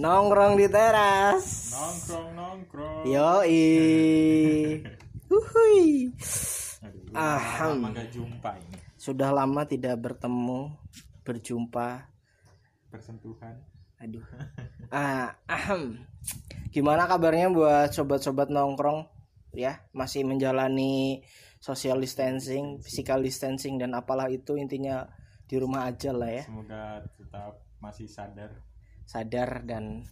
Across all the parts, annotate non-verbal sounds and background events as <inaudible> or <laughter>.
Nongkrong di teras. Nongkrong nongkrong. Yoi. <laughs> Uhui. Aduh, Ahem. lama gak jumpa ini. Sudah lama tidak bertemu, berjumpa. Bersentuhan. Aduh. <laughs> Ah, ahem. Gimana kabarnya buat sobat-sobat nongkrong? Ya, masih menjalani social distancing, physical distancing dan apalah itu intinya di rumah aja lah ya. Semoga tetap masih sadar. Sadar dan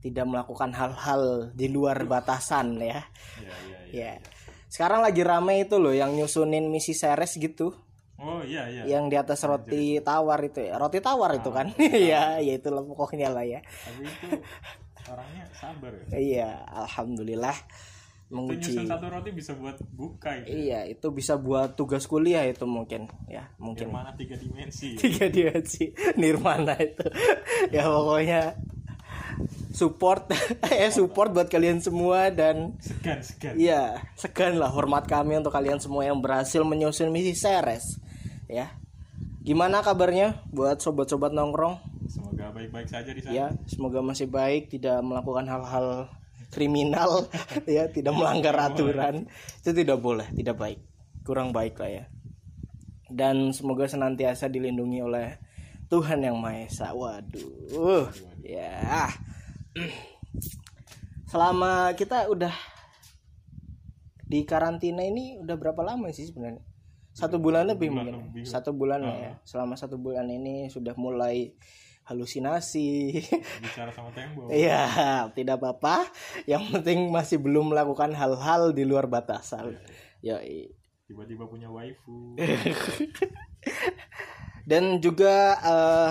tidak melakukan hal-hal di luar batasan ya. Ya ya ya. Ya. Sekarang lagi rame itu loh yang nyusunin misi seres gitu. Oh iya iya. Yang di atas roti tawar itu ya. Roti tawar itu kan. Iya, <laughs> ya itulah pokoknya lah ya. Tapi itu orangnya sabar ya. Iya, alhamdulillah Itu menguji. nyusun satu roti bisa buat buka itu. Iya, itu bisa buat tugas kuliah itu mungkin ya, mungkin. Nirmana tiga dimensi. <laughs> Tiga dimensi Nirmana itu. <laughs> ya pokoknya support <laughs> eh support buat kalian semua dan Segan segan. Iya, segan lah hormat kami untuk kalian semua yang berhasil menyusun misi Ceres. Ya. Gimana kabarnya buat sobat-sobat nongkrong? Semoga baik-baik saja di sana. Ya, semoga masih baik, tidak melakukan hal-hal kriminal, <laughs> ya, tidak melanggar aturan. Itu tidak boleh, tidak baik. Kurang baik lah ya. Dan semoga senantiasa dilindungi oleh Tuhan yang Maha Esa. Waduh. Ya. <clears throat> Selama kita udah di karantina ini udah berapa lama sih sebenarnya? Satu bulan lebih bulan mungkin. lebih. Satu bulan lah ya. Selama satu bulan ini sudah mulai halusinasi. Bicara sama tembok. <laughs> Iya, tidak apa-apa. Yang penting masih belum melakukan hal-hal di luar batasan. Yoi. Tiba-tiba punya waifu. <laughs> Dan juga eh,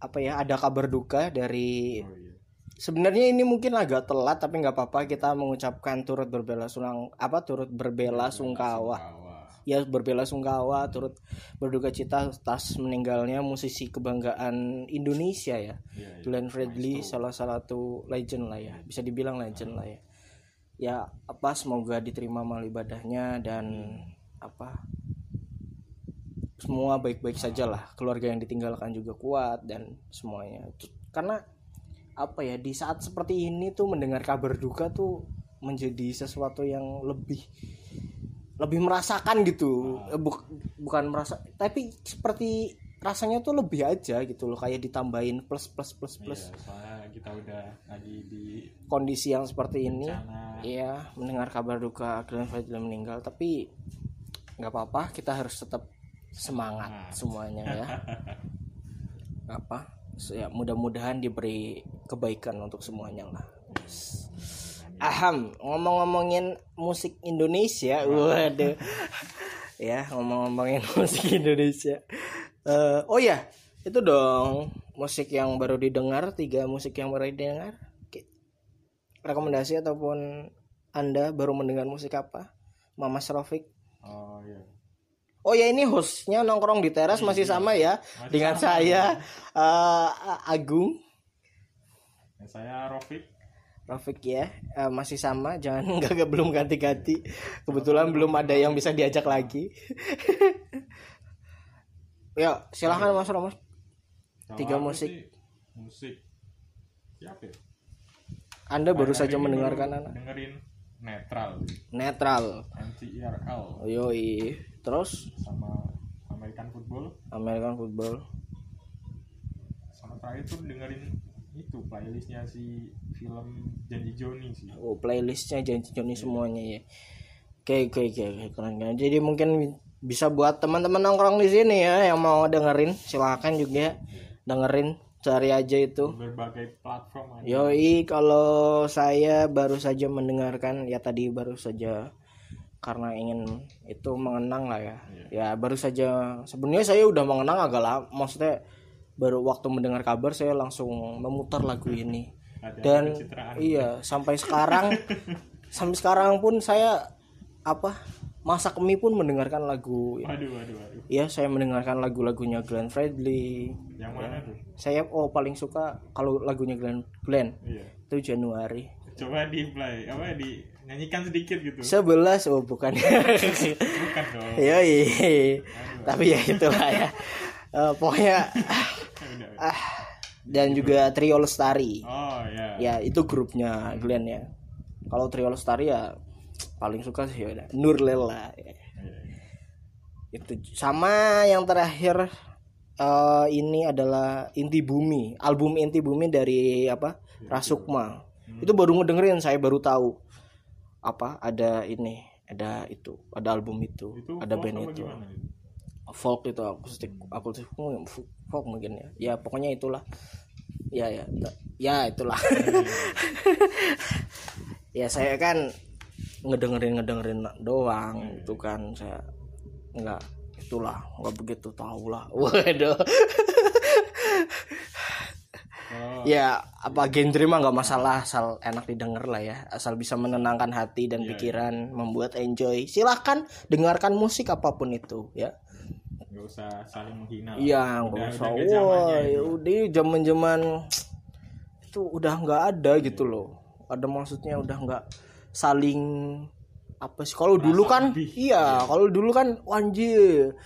apa ya? Ada kabar duka dari Oh iya. sebenarnya ini mungkin agak telat tapi nggak apa-apa kita mengucapkan turut berbela sunang apa turut berbela sungkawa Kawa. Ya berbela sungkawa turut berduka cita atas meninggalnya musisi kebanggaan Indonesia ya. Iya, iya. Glenn Fredly salah satu legend lah ya. Bisa dibilang legend lah ya. Ya apa semoga diterima mal ibadahnya dan apa semua baik-baik saja lah keluarga yang ditinggalkan juga kuat dan semuanya. Karena apa ya di saat seperti ini tuh mendengar kabar duka tuh menjadi sesuatu yang lebih lebih merasakan gitu. Eh, buk- bukan merasa tapi seperti rasanya tuh lebih aja gitu loh kayak ditambahin plus plus plus plus. Iya, soalnya kita udah lagi di kondisi yang seperti ini. sana. iya mendengar kabar duka Glenn Fredly meninggal tapi nggak apa-apa kita harus tetap semangat semuanya ya. <laughs> Apa? So, ya mudah-mudahan diberi kebaikan untuk semuanya lah. Yes. Aham ngomong-ngomongin musik Indonesia waduh. Ya ngomong-ngomongin <laughs> musik Indonesia. Eh, oh ya itu dong musik yang baru didengar tiga musik yang baru didengar. Rekomendasi ataupun anda baru mendengar musik apa? Mama Rofik Oh iya. Oh ya ini hostnya nongkrong di teras masih sama ya dengan saya eh, Agung. Dan saya Rofik. Rofik ya Eh, masih sama jangan <laughs> nggak belum ganti-ganti. Kebetulan belum ada yang bisa diajak lagi. <laughs> Ya silahkan Mas Romus Tiga musik. sih, musik. Siapa ya? Anda baru saja mendengarkan baru anak dengerin netral. Netral. NCRL Oh, yoi. Terus? Sama American Football. American Football. Sama terakhir tuh dengerin itu playlistnya si film Janji Joni sih Oh playlistnya janji Joni semuanya ya. Oke oke oke keren keren. Jadi mungkin bisa buat teman-teman nongkrong di sini ya yang mau dengerin silakan juga dengerin cari aja itu. berbagai platform ada Yoi kalau saya baru saja mendengarkan ya tadi baru saja karena ingin itu mengenang lah ya. Ya baru saja sebenarnya saya udah mengenang agak lama maksudnya baru waktu mendengar kabar saya langsung memutar lagu ini ada dan iya sampai sekarang <laughs> sampai sekarang pun saya apa masa kemi pun mendengarkan lagu waduh waduh waduh. Ya saya mendengarkan lagu-lagunya Glenn Fredly. Yang mana tuh? Saya oh paling suka kalau lagunya Glenn Glenn. Iya. Itu Januari. Coba di play apa di nyanyikan sedikit gitu. Sebelas oh bukan. Bukan dong. <laughs> Ya tapi ya itulah ya. Eh, pokoknya <laughs> ah dan juga Trio Lestari. Oh ya ya itu grupnya Glenn ya. Kalau Trio Lestari ya paling suka sih ya Nur Lela ya. Iya. itu sama yang terakhir eh, ini adalah Inti Bumi. Album Inti Bumi dari apa? Rasukma. Itu baru ngedengerin saya baru tahu. Apa? Ada ini ada itu ada album itu, itu ada band apa itu. gimana itu? Folk itu akustik akustik folk mungkin ya. Ya pokoknya itulah. Ya ya ya itulah. <laughs> Ya saya kan ngedengerin ngedengerin doang itu kan. Saya nggak itulah nggak begitu tahu lah <laughs> waduh. Oh, ya apa genre mah nggak masalah asal enak didengar lah ya. Asal bisa menenangkan hati dan pikiran membuat enjoy. Silahkan dengarkan musik apa pun itu ya nggak usah saling menghina. Iya, nggak usah. Wah, ya udah zaman-zaman itu udah nggak ada gitu loh. Ada maksudnya udah nggak saling apa sih? Kalau dulu kan, lebih. iya, kalau dulu kan anjir.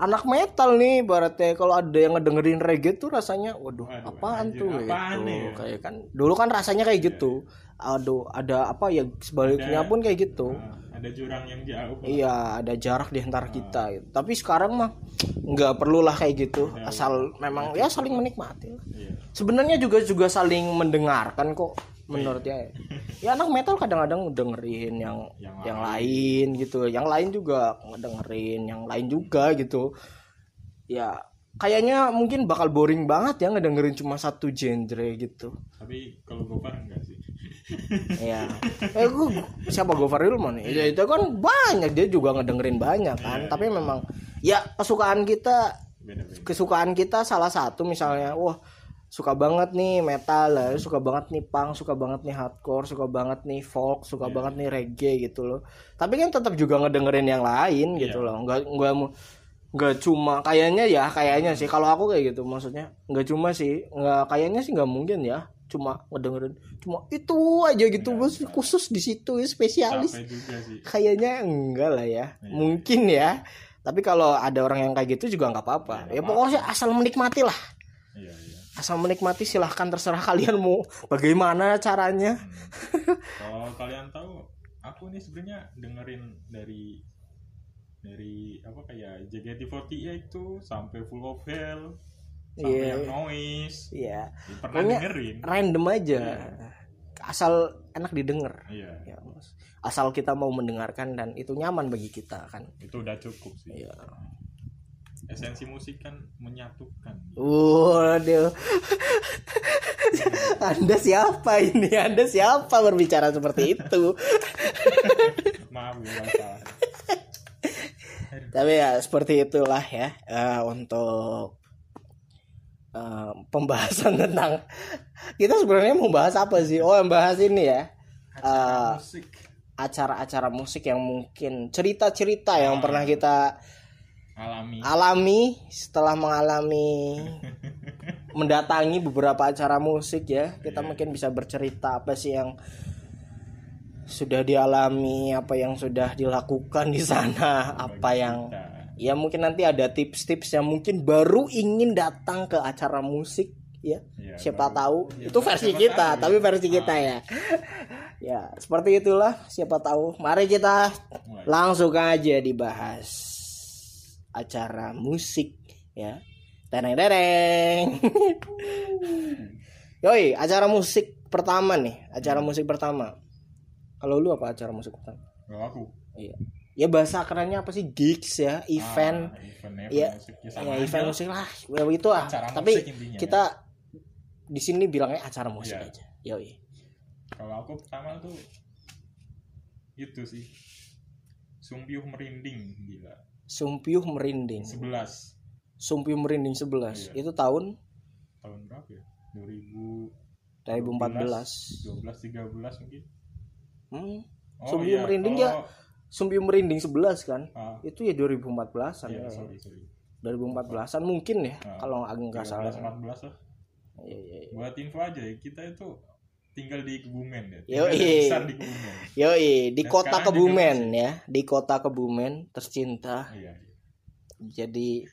Anak metal nih, baratnya kalau ada yang ngedengerin reggae tuh rasanya, waduh, Waduh, apaan anjir, tuh apaan gitu. Iya. Kayak kan, dulu kan rasanya kayak gitu. Aduh, ada apa ya sebaliknya Ada- pun kayak gitu. Nah, ada jurang yang jauh Iya, ada jarak di antara kita. gitu. Tapi sekarang mah nggak perlulah kayak gitu. Asal memang ya saling menikmati. iya Sebenarnya juga juga saling mendengarkan kok menurut ya. Ya anak metal kadang-kadang dengerin yang Yang yang, lain gitu. Yang lain juga ngedengerin yang lain juga gitu. Ya kayaknya mungkin bakal boring banget ya ngedengerin cuma satu genre gitu. tapi kalau Gopar enggak sih Iya. Eh gua, siapa Gofar Hilman nih? Ya, itu kan banyak dia juga ngedengerin banyak kan. Tapi memang ya kesukaan kita beda beda kesukaan kita salah satu misalnya wah suka banget nih metal lah, suka banget nih punk, suka banget nih hardcore, suka banget nih folk, suka banget nih reggae gitu loh. Tapi kan tetap juga ngedengerin yang lain gitu loh. Enggak enggak mu- nggak cuma kayaknya ya kayaknya sih. Kalau aku kayak gitu maksudnya nggak cuma sih nggak kayaknya sih nggak mungkin ya cuma ngedengerin cuma itu aja gitu. Bos khusus di situ ya spesialis. Kayaknya enggak lah ya. Mungkin ya. Tapi kalau ada orang yang kayak gitu juga nggak apa-apa. Ya pokoknya asal menikmati lah. Iya iya asal menikmati silahkan terserah kalian mau bagaimana caranya? Kalau kalian tahu aku nih sebenarnya dengerin dari dari apa kayak JKT48 itu sampai Full of Hell sampai Iya. yang Noise. Iya. Pernah Pokoknya dengerin. random aja. Asal enak didengar. Iya. Ya asal kita mau mendengarkan dan itu nyaman bagi kita kan? Itu udah cukup sih. Iya. Esensi musik kan menyatukan Waduh. <laughs> Anda siapa ini? Anda siapa berbicara seperti itu? <laughs> maaf salah <laughs> Tapi ya seperti itulah ya eh, untuk eh, pembahasan tentang kita sebenarnya mau bahas apa sih? Oh, yang bahas ini ya. Eh, musik acara-acara musik yang mungkin cerita-cerita yang pernah kita alami. Alami setelah mengalami <laughs> mendatangi beberapa acara musik ya kita mungkin bisa bercerita apa sih yang sudah dialami apa yang sudah dilakukan di sana apa yang kita. Ya mungkin nanti ada tips-tips yang mungkin baru ingin datang ke acara musik ya. Iya, siapa baru- tahu. Ya, itu versi kita tahu. ya. tapi versi kita ya. Ya seperti itulah siapa tahu. Mari kita langsung aja dibahas acara musik ya. Tereng tereng <laughs> yoi acara musik pertama nih acara musik pertama. Kalau lu apa acara musik pertama? Kalau aku? Iya. Ya bahasa kerennya apa sih? Gigs ya event. Ah, event event Iya. musik. Ya ya, event musik lah. Ya itu ah. Acara tapi intinya. kita di sini bilangnya acara musik Iya. aja. Yoi. Kalau aku pertama tuh itu sih. Sumpiuh merinding gila Sumpiuh merinding. 11 Sumpiuh merinding 11 Iya. itu tahun? Tahun berapa ya? 2000 2014 12 13 mungkin. Hmm. oh, Sumpiuh iya. merinding oh, ya Sumpiuh merinding 11 kan? Ah, itu ya 2014an iya, ya. sorry sorry. 2014an mungkin ya Ah. kalau nggak salah. 14 lah. Iya, iya, iya. buat info aja ya kita itu tinggal di Kebumen ya Yoi. tinggal di besar di Kebumen Yoi, di Dan kota Kebumen ya, di kota Kebumen tercinta. iya iya. Jadi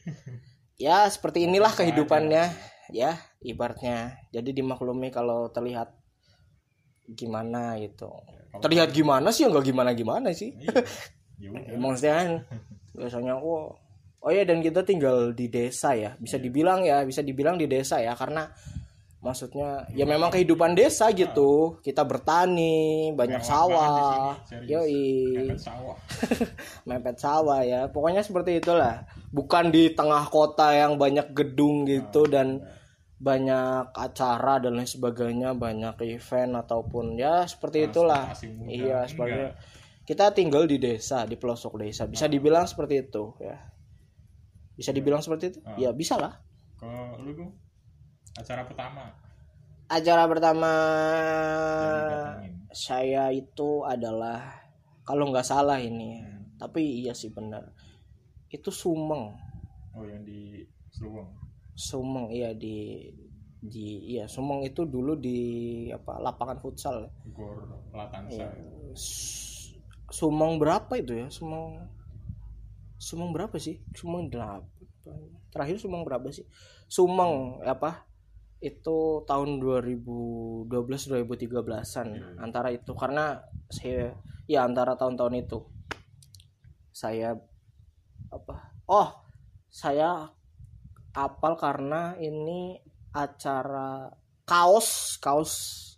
ya seperti inilah aja kehidupannya. ya ibaratnya jadi dimaklumi kalau terlihat gimana gitu Kalau- terlihat gimana sih enggak gimana gimana sih Iya. Ya <laughs> maksudnya kan biasanya oh oh ya dan kita tinggal di desa ya bisa dibilang ya bisa dibilang di desa ya karena maksudnya ya memang kehidupan desa gitu. Kita bertani banyak Mewah sawah. yoi. Mepet sawah. <laughs> mepet sawah ya. Pokoknya seperti itulah. Bukan di tengah kota yang banyak gedung gitu dan banyak acara dan lain sebagainya banyak event ataupun ya seperti itulah. iya seperti kita tinggal di desa di pelosok desa. Bisa dibilang seperti itu ya. Bisa dibilang seperti itu? Ah. ya bisa lah. Kalau lu acara pertama. Acara pertama saya itu adalah kalau nggak salah ini Hmm. tapi iya sih benar. Itu Sumeng. Oh yang di Seruang. Sumeng iya di di iya Sumeng itu dulu di apa lapangan futsal. Gor Latansa. Iya. Sumeng berapa itu ya? Sumeng Sumeng berapa sih? Sumeng delapan. Terakhir Sumeng berapa sih? Sumeng apa itu tahun 2012 2013an Iya. antara itu karena saya ya antara tahun-tahun itu saya apa oh saya apal karena ini acara kaos kaos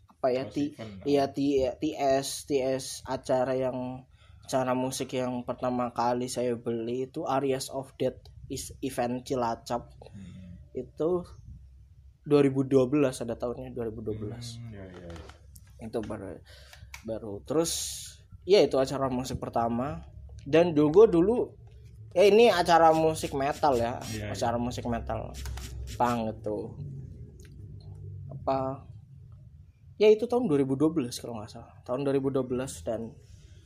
apa ya Kaos ti event. iya T- TS TS acara yang acara musik yang pertama kali saya beli itu Areas of Death is event Cilacap Hmm. itu 2012 ada tahunnya 2012 Hmm, ya, ya, ya. itu baru baru. Terus ya itu acara musik pertama. Dan dulu dulu ya ini acara musik metal ya. Iya, acara musik metal pang itu apa ya itu tahun 2012 kalau nggak salah. Tahun 2012 dan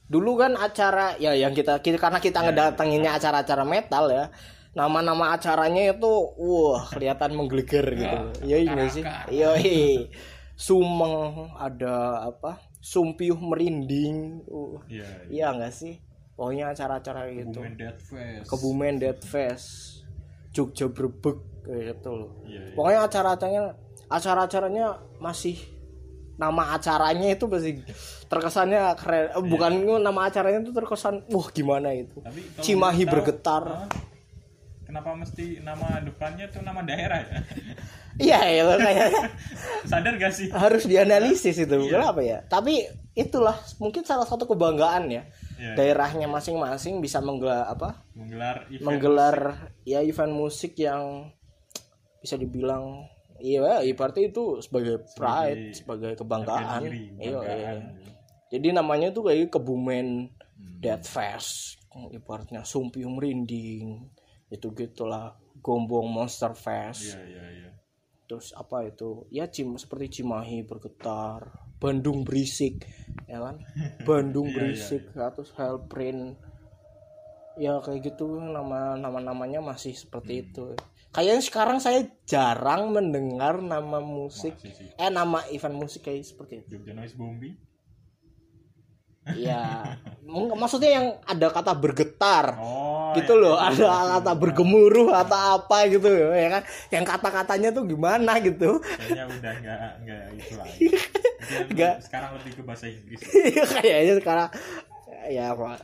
dulu kan acara ya yang kita, kita karena kita Iya, ngedatanginnya acara-acara metal ya nama-nama acaranya itu wah kelihatan menggelegar gitu. Ya iya sih? Iya Sumeng ada apa? Sumpiuh merinding. Uh, Iya, iya. iya nggak sih? Pokoknya acara-acara gitu. Kebumen Dead Fest. Kebumen Dead Fest. Jogja Brebek gitu loh. Iya, iya. pokoknya acara-acaranya acara-acaranya masih nama acaranya itu pasti terkesannya keren. Iya. Eh, bukan nama acaranya itu terkesan wah gimana itu? Tapi Cimahi tahu, bergetar. Kenapa mesti nama depannya tuh nama daerah ya? <laughs> iya ya kayaknya <laughs> Sadar gak sih? harus dianalisis itu Iya. kenapa ya tapi itulah mungkin salah satu kebanggaan ya Iya. daerahnya masing-masing bisa menggelar apa Menggelar event menggelar ya event musik yang bisa dibilang iya ibaratnya itu sebagai pride sebagai kebanggaan harga diri, iya, kebanggaan. iya. jadi namanya tuh kayak kebumen Hmm. death fest ibaratnya sumpiung merinding itu gitulah gombong monster fest. Iya, iya, iya. terus apa itu? Ya cim seperti Cimahi bergetar Bandung berisik ya kan? <laughs> Bandung Iya, berisik terus Hellprint. Ya kayak gitu nama nama namanya masih seperti Hmm. itu. Kayaknya sekarang saya jarang mendengar nama musik eh nama event musik kayak seperti itu. Jogja Noise Bombing. Ya mung- maksudnya yang ada kata bergetar Oh, gitu iya, loh iya, ada iya. kata bergemuruh atau apa gitu ya kan yang kata-katanya tuh gimana gitu Kayaknya udah nggak nggak itu lagi. Mungkin Nggak. Sekarang lebih ke bahasa Inggris. Iya, kayaknya sekarang ya Pak.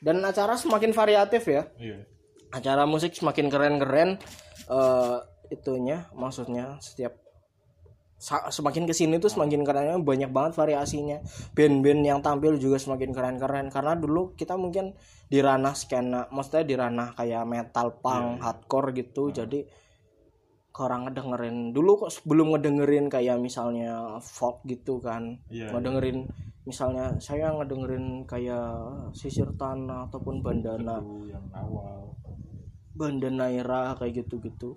Dan acara semakin variatif ya. Iya. Acara musik semakin keren-keren eh itunya maksudnya setiap semakin ke sini tuh semakin kerennya banyak banget variasinya. Band-band yang tampil juga semakin keren-keren. Karena dulu kita mungkin di ranah skena maksudnya di ranah kayak metal punk hardcore gitu. Jadi orang ngedengerin. Dulu kok sebelum ngedengerin kayak misalnya folk gitu kan. Iya. ngedengerin misalnya saya ngedengerin kayak sisir tanah ataupun bandana. yang awal. bandana era kayak gitu-gitu.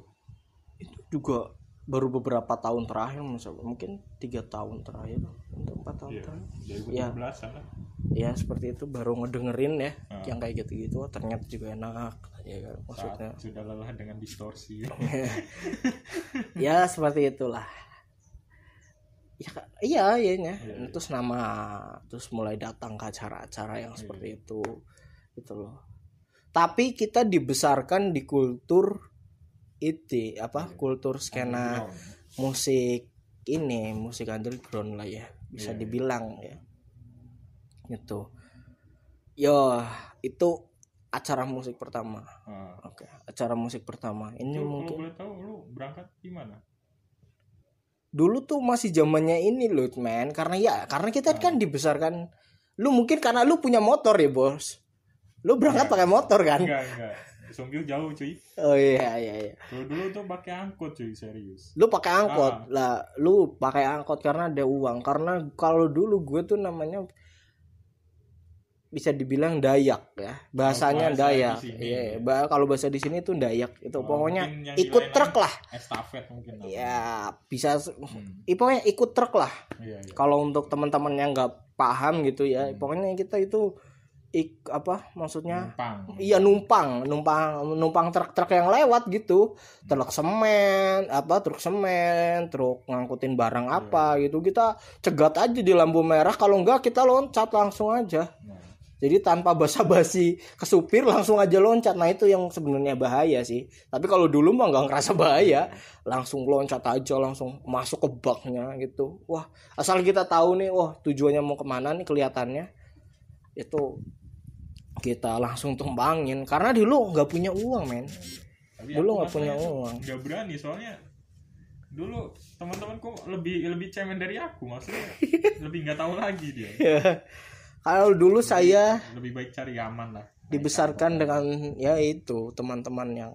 Itu juga baru beberapa tahun terakhir misal- mungkin tiga tahun terakhir atau empat tahun Iya. terakhir 2017 sana. ya seperti itu baru ngedengerin ya Ah. yang kayak gitu-gitu ternyata juga enak ya kan Saat maksudnya sudah lelah dengan distorsi. <laughs> ya seperti itulah ya iya iya. Iya, iya. terus nama terus mulai datang ke acara-acara yang seperti Iya. itu gitu loh tapi kita dibesarkan di kultur itu apa kultur skena musik ini musik underground lah ya bisa Iya, iya. dibilang ya. Gitu. Yo itu acara musik pertama. Ah. oke acara musik pertama. Ini Lu kalau mungkin boleh tahu lu berangkat gimana dulu tuh masih zamannya ini loh men. Karena ya karena kita kan dibesarkan lu mungkin karena lu punya motor ya bos. Lu berangkat Iya. pakai motor kan? Enggak enggak Sombil jauh cuy oh iya iya iya kalau dulu tuh pakai angkot cuy serius lu pakai angkot Ah. lah lu pakai angkot karena ada uang karena kalau dulu gue tuh namanya bisa dibilang Dayak ya. Bahasanya Oh, bahasa Dayak. iya ba- kalau bahasa di sini tuh Dayak itu Oh, pokoknya mungkin yang ikut truk lah. estafet mungkin namanya. ya bisa Hmm, pokoknya ikut truk lah. Iya iya. Kalau untuk teman-teman yang nggak paham gitu ya Hmm. pokoknya kita itu ik apa maksudnya? Numpang. Iya numpang, numpang, numpang truk-truk yang lewat gitu, truk semen, apa truk semen, truk ngangkutin barang apa gitu. Kita cegat aja di lampu merah, kalau enggak kita loncat langsung aja. Nah, Jadi tanpa basa-basi ke supir langsung aja loncat. Nah itu yang sebenarnya bahaya sih. Tapi kalau dulu mah nggak ngerasa bahaya, langsung loncat aja, langsung masuk ke baknya gitu. Wah asal kita tahu nih, wah tujuannya mau ke mana nih kelihatannya, itu kita langsung tumbangin. Karena dulu nggak punya uang men. tapi Dulu nggak punya uang. nggak berani soalnya dulu teman-temanku lebih lebih cemen dari aku maksudnya <laughs> lebih nggak tahu lagi dia Kalau dulu saya lebih baik cari aman lah dibesarkan dengan ya itu teman-teman yang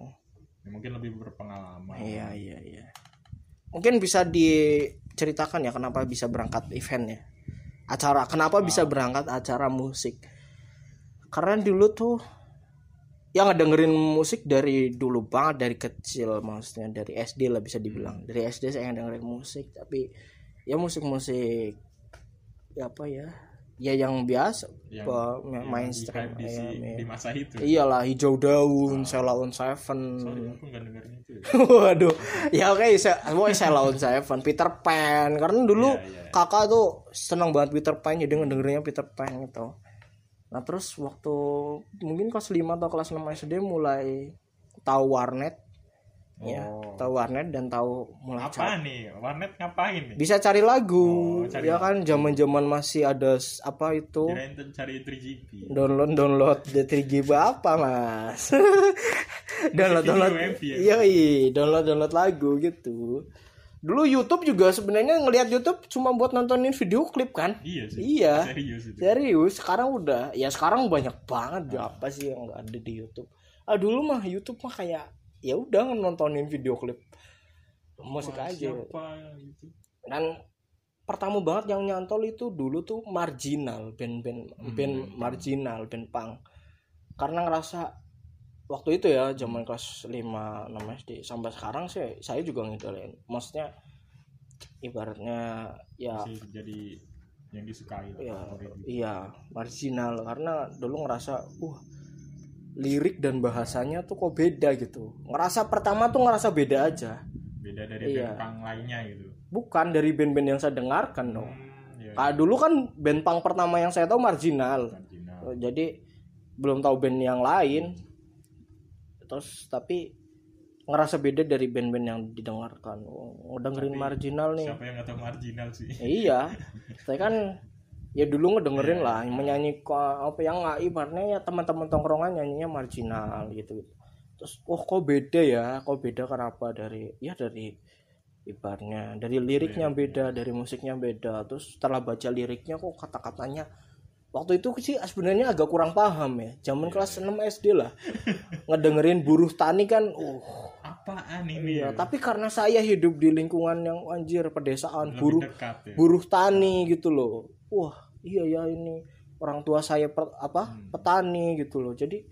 Ya, mungkin lebih berpengalaman Iya iya iya. Mungkin bisa diceritakan ya kenapa bisa berangkat event ya. Acara kenapa bisa berangkat acara musik? Karena dulu tuh yang ngedengerin musik dari dulu banget dari kecil maksudnya dari SD lah bisa dibilang. Dari SD saya dengerin musik tapi ya musik-musik ya apa ya? Ya yang biasa Yang- apa, yang mainstream di, di, ya, si- ya. di masa itu Iyalah hijau daun, Seven. sorry aku nggak dengerin itu ya. <laughs> Waduh, ya oke, saya, pokoknya saya lawan Seven, Peter Pan, karena dulu Iya, iya. kakak tuh senang banget Peter Pan, jadi ngedengerinnya Peter Pan gitu. Nah terus waktu mungkin kelas 5 atau kelas 6 SD mulai tahu warnet, ya, Oh. tahu warnet dan tahu mulai cari. apa nih? Warnet ngapain nih? Bisa cari lagu, Oh, cari ya kan? zaman-zaman masih ada apa itu? Kirain cari 3GP download download the 3GB apa mas? Download download. ya? iya download download lagu gitu dulu YouTube juga sebenarnya ngelihat YouTube cuma buat nontonin video klip kan? Iya sih. Iya. Serius itu. Serius sekarang udah ya sekarang banyak banget ya apa sih yang nggak ada di YouTube. Ah dulu mah YouTube mah kayak ya udah nontonin video klip. Musik Wah, aja. siapa gitu. Dan pertama banget yang nyantol itu dulu tuh marginal band-band Hmm. band marginal band punk. Karena ngerasa waktu itu ya zaman kelas 5 6 SD sampai sekarang sih saya juga ngidolain maksudnya ibaratnya ya sih jadi yang disukai ya gitu. iya marginal karena dulu ngerasa uh lirik dan bahasanya tuh kok beda gitu ngerasa pertama tuh ngerasa beda aja beda dari Iya. band punk lainnya gitu bukan dari band-band yang saya dengarkan dong hmm, ya, Nah, dulu kan band punk pertama yang saya tahu marginal. marginal. Jadi belum tahu band yang lain. Terus tapi ngerasa beda dari band-band yang didengarkan. Oh, dengerin Tapi marginal nih. siapa yang tahu marginal sih Iya. Saya kan ya dulu ngedengerin lah yang menyanyi apa yang nggak ibaratnya ya teman-teman tongkrongan nyanyinya marginal gitu. Terus oh kok beda ya? Kok beda kenapa dari ya dari ibaratnya dari liriknya beda, dari musiknya beda. Terus setelah baca liriknya kok kata-katanya waktu itu sih sebenarnya agak kurang paham ya. Zaman kelas 6 SD lah. Ngedengerin buruh tani kan uh apaan ini iya, ya? tapi karena saya hidup di lingkungan yang anjir pedesaan Lebih buruh dekat ya buruh tani gitu loh wah iya ya ini orang tua saya per- apa Hmm. petani gitu loh jadi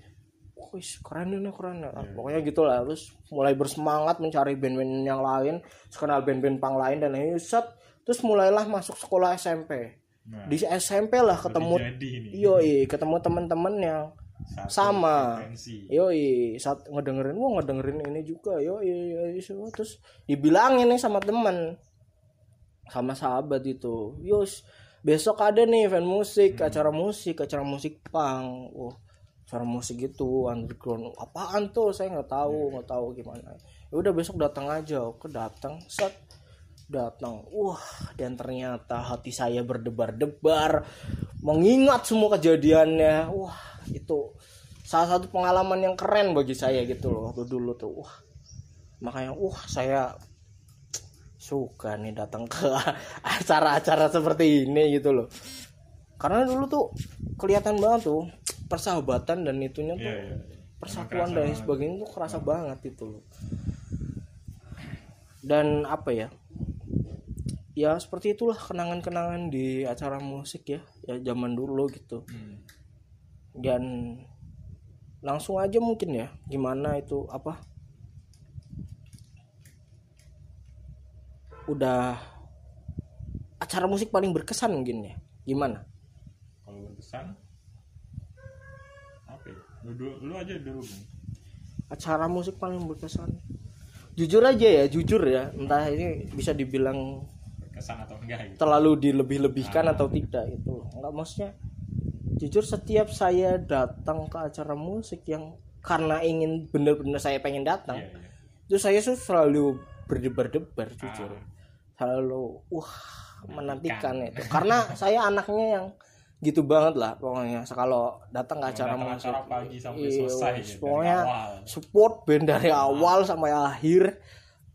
wis keren ini keren ya. Iya. pokoknya gitulah terus mulai bersemangat mencari band-band yang lain kenal band-band pang lain dan ini set terus mulailah masuk sekolah SMP nah, di SMP lah ketemu jadi nih yoi ketemu teman-teman yang Satu sama. frekuensi. yoi saat ngedengerin wah ngedengerin ini juga. Yoi yoi semua terus dibilangin nih sama teman sama sahabat itu. Yos besok ada nih event musik acara musik acara musik pang wah acara musik gitu underground. Apaan tuh? Saya nggak tahu nggak tahu gimana. Udah besok datang aja. Oke datang set datang. Wah dan ternyata hati saya berdebar-debar mengingat semua kejadiannya. Wah itu salah satu pengalaman yang keren bagi saya gitu loh waktu dulu tuh. Wah makanya wah saya suka nih datang ke <laughs> acara-acara seperti ini gitu loh. Karena dulu tuh kelihatan banget tuh persahabatan dan itunya tuh Iya, iya. persatuan dan banget. sebagainya tuh kerasa banget itu loh. Dan apa ya ya seperti itulah kenangan-kenangan di acara musik ya ya zaman dulu gitu. Hmm. dan langsung aja mungkin ya gimana itu apa? Udah acara musik paling berkesan mungkin ya gimana? Kalau berkesan? Apa ya? lu, lu aja dulu acara musik paling berkesan. Jujur aja ya jujur ya entah ini bisa dibilang berkesan atau enggak gitu. Terlalu dilebih-lebihkan atau tidak itu nggak maksudnya jujur setiap saya datang ke acara musik yang karena ingin bener-bener saya pengen datang iya iya. itu saya tuh selalu berdebar-debar jujur. Ah. selalu wah menantikan itu. Karena saya anaknya yang gitu banget lah pokoknya. Kalau datang ke acara datang musik acara pagi sampai iya, selesai gitu, pokoknya support band dari awal sampai akhir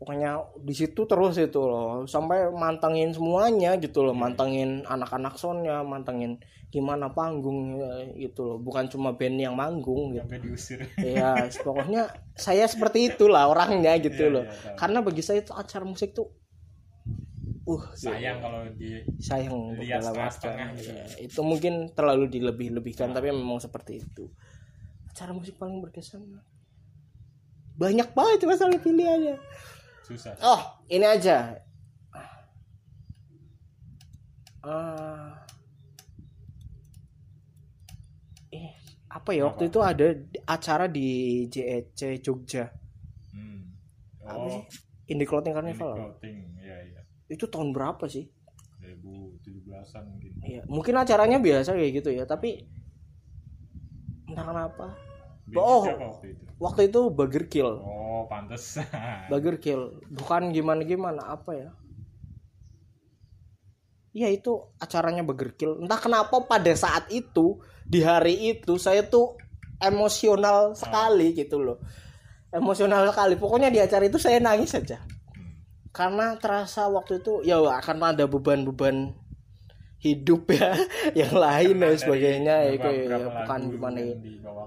pokoknya di situ terus itu loh. Sampai mantengin semuanya gitu loh. Mantengin anak-anak sonnya mantengin gimana panggung ya, gitu loh. Bukan cuma band yang manggung gitu. Sampai diusir. Ya pokoknya saya seperti itulah orangnya gitu Iya, loh. tahu. karena bagi saya itu acara musik tuh uh sayang kalau di sayang lihat artian, gitu. ya, itu mungkin terlalu dilebih-lebihkan tapi memang seperti itu. Acara musik paling berkesan banyak banget masalah pilihannya susah oh ini aja Ah. eh apa ya waktu Apa? itu ada acara di JEC Jogja hmm. apa oh sih Indie Clothing Carnival clothing ya ya itu tahun berapa sih 2017an mungkin Iya, mungkin acaranya biasa kayak gitu ya, tapi entah kenapa. Oh. Waktu itu Burger Kill. oh pantes <laughs> Burger Kill. Bukan gimana-gimana apa ya? Iya itu acaranya Burger Kill. Entah kenapa pada saat itu di hari itu saya tuh emosional sekali gitu loh. Emosional sekali. Pokoknya di acara itu saya nangis saja. Karena terasa waktu itu ya akan ada beban-beban hidup ya <laughs> yang lain dan sebagainya ya, ya, bukan gimana ya.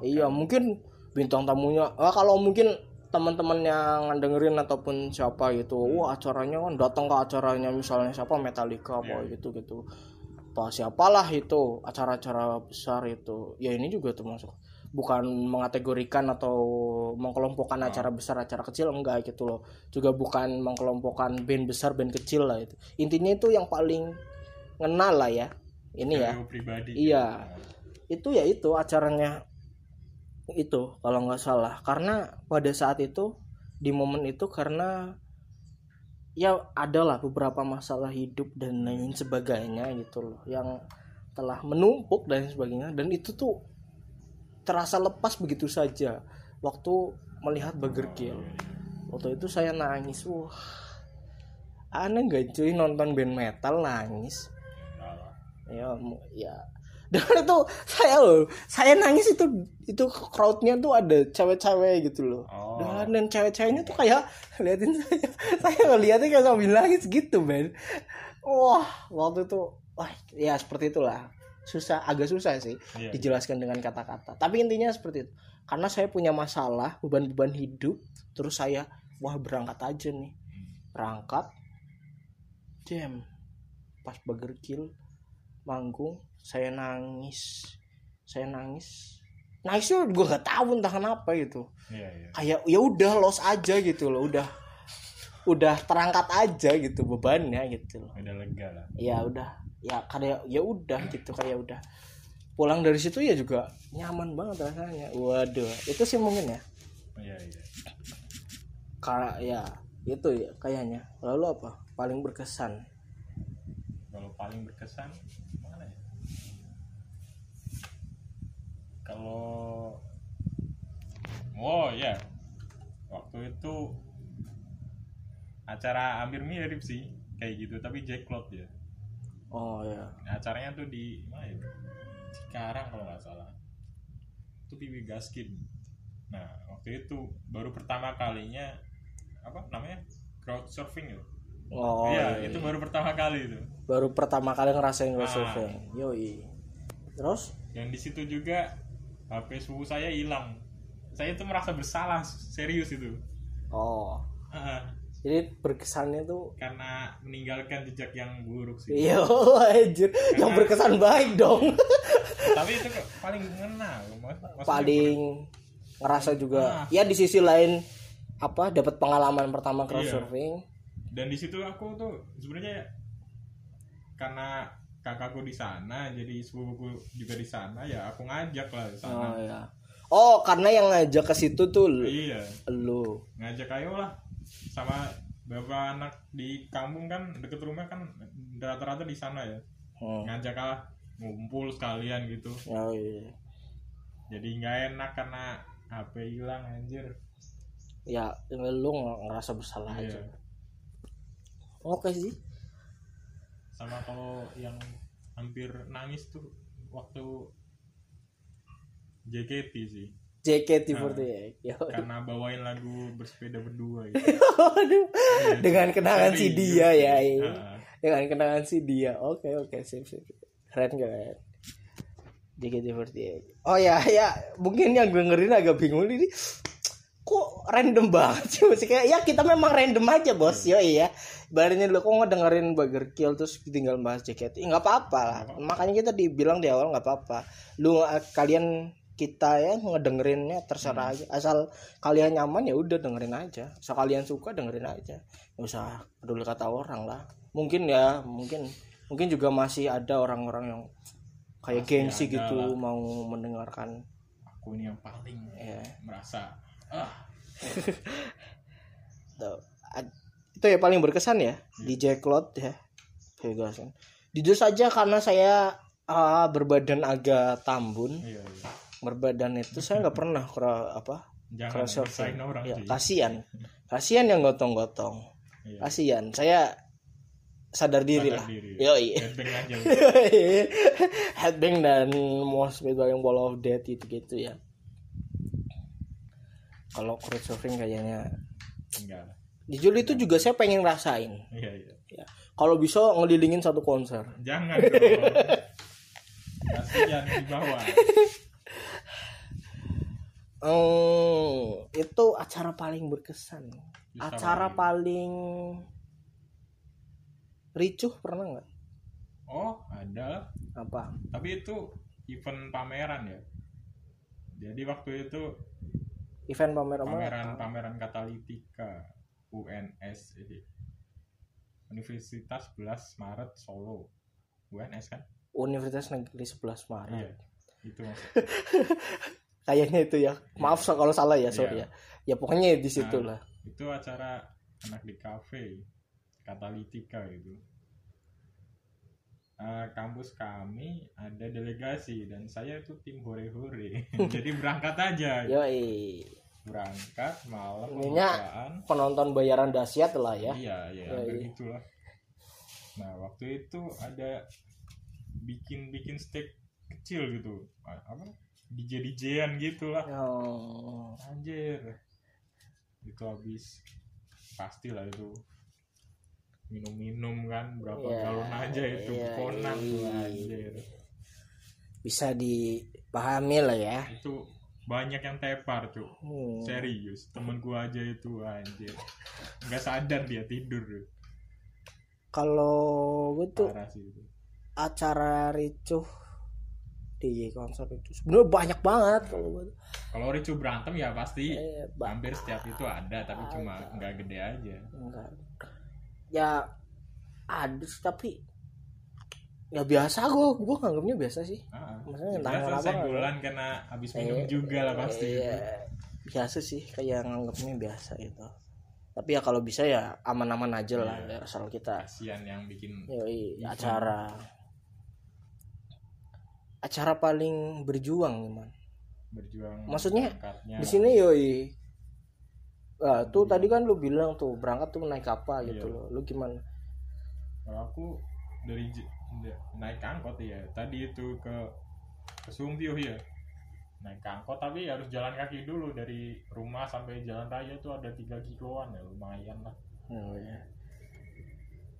Iya mungkin bintang tamunya. Ah, kalau mungkin teman-teman yang dengerin ataupun siapa gitu wah acaranya kan datang ke acaranya misalnya siapa Metallica apa Iya. gitu gitu. Apa siapalah itu acara-acara besar itu. Ya ini juga termasuk bukan mengategorikan atau mengkelompokkan Ah. acara besar acara kecil enggak gitu loh. Juga bukan mengkelompokkan band besar band kecil lah itu. Intinya itu yang paling ngenal lah ya. Ini ya. Trio pribadi. Iya. itu ya itu acaranya itu kalau nggak salah. Karena pada saat itu di momen itu karena ya adalah beberapa masalah hidup dan lain sebagainya gitu loh yang telah menumpuk dan sebagainya. Dan itu tuh terasa lepas begitu saja waktu melihat Burger Kill waktu itu saya nangis wah aneh nggak cuy nonton band metal nangis? Ya ya dan itu saya loh saya nangis itu itu crowdnya tuh ada cewek-cewek gitu loh. Oh. dan, dan cewek-ceweknya tuh kayak liatin saya saya ngeliatnya kayak sambil nangis gitu men wah waktu itu wah ya seperti itulah. Susah agak susah sih Iya. dijelaskan dengan kata-kata. Tapi intinya seperti itu. Karena saya punya masalah beban-beban hidup terus saya wah berangkat aja nih. Berangkat jam pas Burger Kill manggung saya nangis. Saya nangis. Nangisnya gue gak tahu entah kenapa gitu. Iya, iya. kayak ya udah los aja gitu loh. Udah udah terangkat aja gitu bebannya gitu loh. Udah lega lah. ya udah. Ya kayak ya udah gitu kayak udah. Pulang dari situ ya juga nyaman banget rasanya. Waduh itu sih mungkin ya. Iya, iya. karena ya itu ya kayaknya. Lalu apa? Paling berkesan. Kalau paling berkesan mana ya? Kalau Oh ya. Waktu itu acara hampir mirip sih kayak gitu tapi Jacklot ya. Oh ya. Acaranya tuh di mana ya? Cikarang kalau nggak salah. Itu Piwi Gaskin. Nah waktu itu baru pertama kalinya apa namanya? Crowd surfing ya? Oh iya iya, itu iya. baru pertama kali itu. Baru pertama kali ngerasain Ah. crowdsurfing. Yoi. Terus? Dan di situ juga HP suhu saya hilang. Saya tuh merasa bersalah serius itu. Oh. Ah, jadi berkesannya tuh karena meninggalkan jejak yang buruk sih. Iya <laughs> anjir. Yang berkesan baik dong. <laughs> Tapi itu paling ngena paling ngerasa juga. Ah. ya di sisi lain apa dapat pengalaman pertama Iya. crowdsurfing. Dan di situ aku tuh sebenarnya karena kakakku di sana jadi sepupuku juga di sana ya aku ngajak lah di sana. Oh ya oh karena yang ngajak ke situ tuh lu- iya. lu. Ngajak ayo lah sama bapak anak di kampung kan deket rumah kan rata-rata di sana ya. Hmm. ngajak lah ngumpul sekalian gitu. Oh, iya. jadi nggak enak karena HP hilang anjir. Ya lu ng- ngerasa bersalah Iya. aja. Oke sih sama kalau yang hampir nangis tuh waktu JKT sih. JKT48 ya karena bawain lagu bersepeda berdua gitu. <laughs> Aduh, dengan kenangan si dia ya iya. Ah, dengan kenangan si dia. Oke oke sip sip. Keren keren. JKT48 oh ya ya. Mungkin yang dengerin agak bingung ini random banget sih musiknya ya kita memang random aja bos. Yo iya Ibaratnya lu kok ngedengerin Burger Kill terus tinggal bahas JKT nggak apa-apa lah. Makanya kita dibilang di awal nggak apa-apa. Lu eh, kalian kita ya ngedengerinnya terserah aja. Asal kalian nyaman ya udah dengerin aja. Asal kalian suka dengerin aja. Nggak usah peduli kata orang lah. Mungkin ya mungkin mungkin juga masih ada orang-orang yang kayak Pasti gengsi gitu lah. mau mendengarkan. Aku ini yang paling ya merasa ah Tuh. Itu ya paling berkesan ya di Jacklot ya Vegasan jujur saja karena saya ah, berbadan agak tambun. Iya, iya. berbadan itu saya nggak pernah kera apa jangan orang ya, kasihan. Kasihan yang gotong-gotong. Iya. kasihan. Saya sadar diri Sadar lah. diri. yoi. Headbang aja. <laughs> Headbang dan most yang ball of death gitu gitu ya kalau crowdsurfing kayaknya enggak jujur itu juga saya pengen rasain iya iya ya kalau bisa ngelilingin satu konser jangan dong kasihan di bawah Hmm, itu acara paling berkesan. Bisa acara lagi. paling ricuh pernah nggak? oh ada. Apa? tapi itu event pameran ya jadi waktu itu Event pameran pameran apa? pameran katalitika UNS ini Universitas 11 Maret Solo UNS kan Universitas Negeri 11 Maret. iya itu <laughs> Kayaknya itu ya. Maaf so kalau salah ya, sorry Iya. ya. Ya pokoknya di situ lah. itu acara anak di kafe katalitika gitu Eh, kampus kami ada delegasi dan saya itu tim hore-hore. <laughs> Jadi berangkat aja. Yoi. berangkat malam Ininya pembukaan. penonton bayaran dahsyat lah ya. iya iya Iya, hampir iya. gitulah. Nah waktu itu ada bikin bikin steak kecil gitu. Apa? DJ DJan gitu lah Oh. anjir. Itu habis. Pastilah itu minum-minum kan berapa Iya, galon aja itu iya, konan tuh iya. anjir Bisa dipahami lah ya. itu banyak yang tepar tuh Hmm. serius temen gua aja itu anjir nggak sadar dia tidur. Kalau gue tuh itu acara ricuh di konser itu sebenarnya banyak banget kalau kalau Ricu berantem ya pasti Eh, hampir setiap itu ada tapi cuma nggak gede aja enggak. Ya ada sih, tapi ya biasa gue gue nganggapnya biasa sih. Ah, Maksudnya ya biasa senggolan karena habis minum Eh, juga lah pasti. iya, biasa sih kayak nganggapnya biasa gitu. Tapi ya kalau bisa ya aman-aman aja lah Iya. ya, asal kita kasihan yang bikin yoi acara. Acara paling berjuang gimana berjuang Maksudnya, di sini yoi Nah, tuh tadi kan lu bilang tuh berangkat tuh naik apa gitu Iya. loh. Lu gimana? kalau aku dari naik angkot ya tadi itu ke ke Sumbio ya naik angkot tapi harus jalan kaki dulu dari rumah sampai jalan raya itu ada tiga kiloan ya lumayan lah Oh, ya.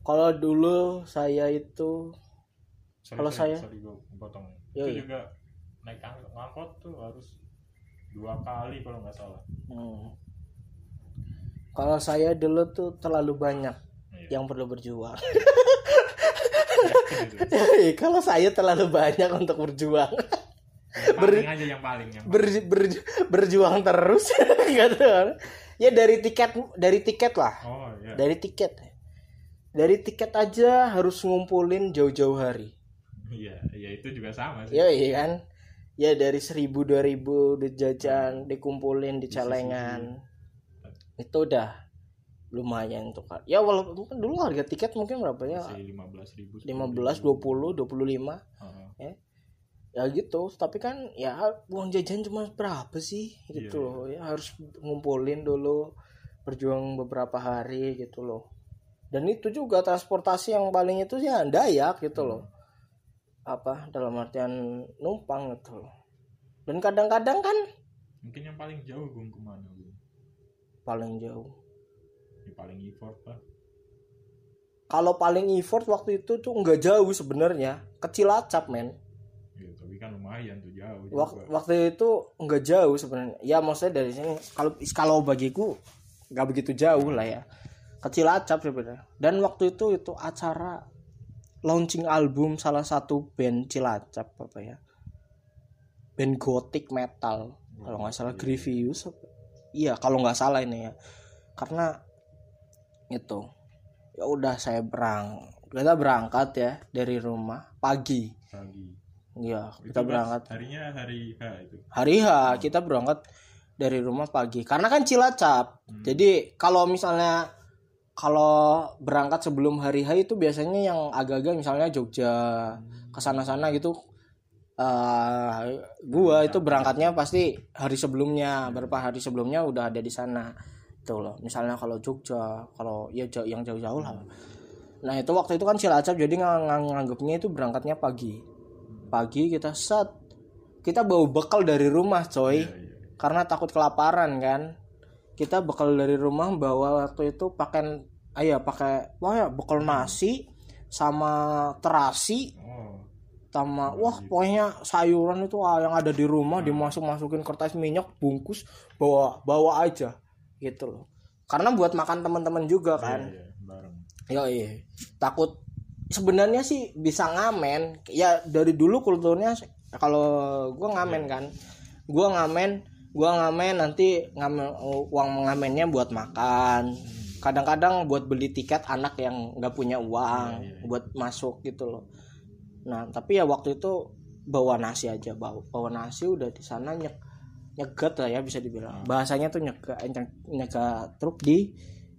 Kalau dulu saya itu Kalau saya- sorry gue potong Iya, itu iya. juga naik ang- angkot tuh harus dua kali kalau nggak salah hmm, kalau saya dulu tuh terlalu banyak Iya. yang perlu berjuang. Yakin <laughs> itu. kalau saya terlalu banyak untuk berjuang. yang <laughs> paling aja yang paling yang ber, ber- berjuang terus. <laughs> Ya dari tiket dari tiket lah. Oh iya. Dari tiket. Dari tiket aja harus ngumpulin jauh-jauh hari. Iya iya itu juga sama sih. Ya iya kan? Ya dari seribu dua ribu di jajan dikumpulin di celengan itu udah lumayan tuh kan ya walaupun dulu harga tiket mungkin berapa ya lima belas ribu 15 20 25 ya. Gitu. Tapi kan ya uang jajan cuma berapa sih? Gitu Iya. loh. ya harus ngumpulin dulu berjuang beberapa hari gitu loh. Dan itu juga transportasi yang paling itu ya dayak gitu loh. Apa dalam artian numpang gitu loh. Dan kadang-kadang kan mungkin yang paling jauh gue ke mana paling jauh. Yang paling effort lah. Kalau paling effort waktu itu tuh nggak jauh sebenarnya. Kecil acap men. Ya, tapi kan lumayan tuh jauh Wak- juga. waktu itu nggak jauh sebenarnya. Ya maksudnya dari sini kalau kalau bagiku nggak begitu jauh lah ya. Kecil acap sebenarnya. Dan waktu itu itu acara launching album salah satu band Cilacap apa ya. Band gothic metal kalau nggak salah Grievous apa- iya kalau nggak salah ini ya. Karena itu ya udah saya berang kita berangkat ya dari rumah pagi. Pagi. Iya, kita berangkat. harinya hari H itu? Hari H kita berangkat dari rumah pagi. Karena kan Cilacap. Hmm. jadi kalau misalnya kalau berangkat sebelum hari H itu biasanya yang agak-agak misalnya Jogja ke sana-sana gitu eh gua itu berangkatnya pasti hari sebelumnya beberapa hari sebelumnya udah ada di sana. Itu loh misalnya kalau Jogja kalau ya jauh- yang jauh-jauh lah. Nah itu waktu itu kan Cilacap jadi ngang- ngang- nganggepnya itu berangkatnya pagi. Pagi kita set. Kita bawa bekal dari rumah coy. Iya, iya. karena takut kelaparan kan. Kita bekal dari rumah bawa waktu itu pakai ayah pakai wah ya bekal nasi sama terasi. Oh sama wah pokoknya sayuran itu ah, yang ada di rumah dimasuk masukin kertas minyak bungkus bawa bawa aja gitu loh karena buat makan teman-teman juga kan iya, iya, bareng Yo iya. Takut sebenarnya sih bisa ngamen. Ya dari dulu kulturnya kalau gua ngamen kan. Gua ngamen, gua ngamen nanti ngamen uang ngamennya buat makan. Kadang-kadang buat beli tiket anak yang nggak punya uang Iya, iya. buat masuk gitu loh. Nah, tapi ya waktu itu bawa nasi aja, bawa, bawa nasi udah di sana nyek nyegat lah ya bisa dibilang. Bahasanya tuh nyegat nyegat truk di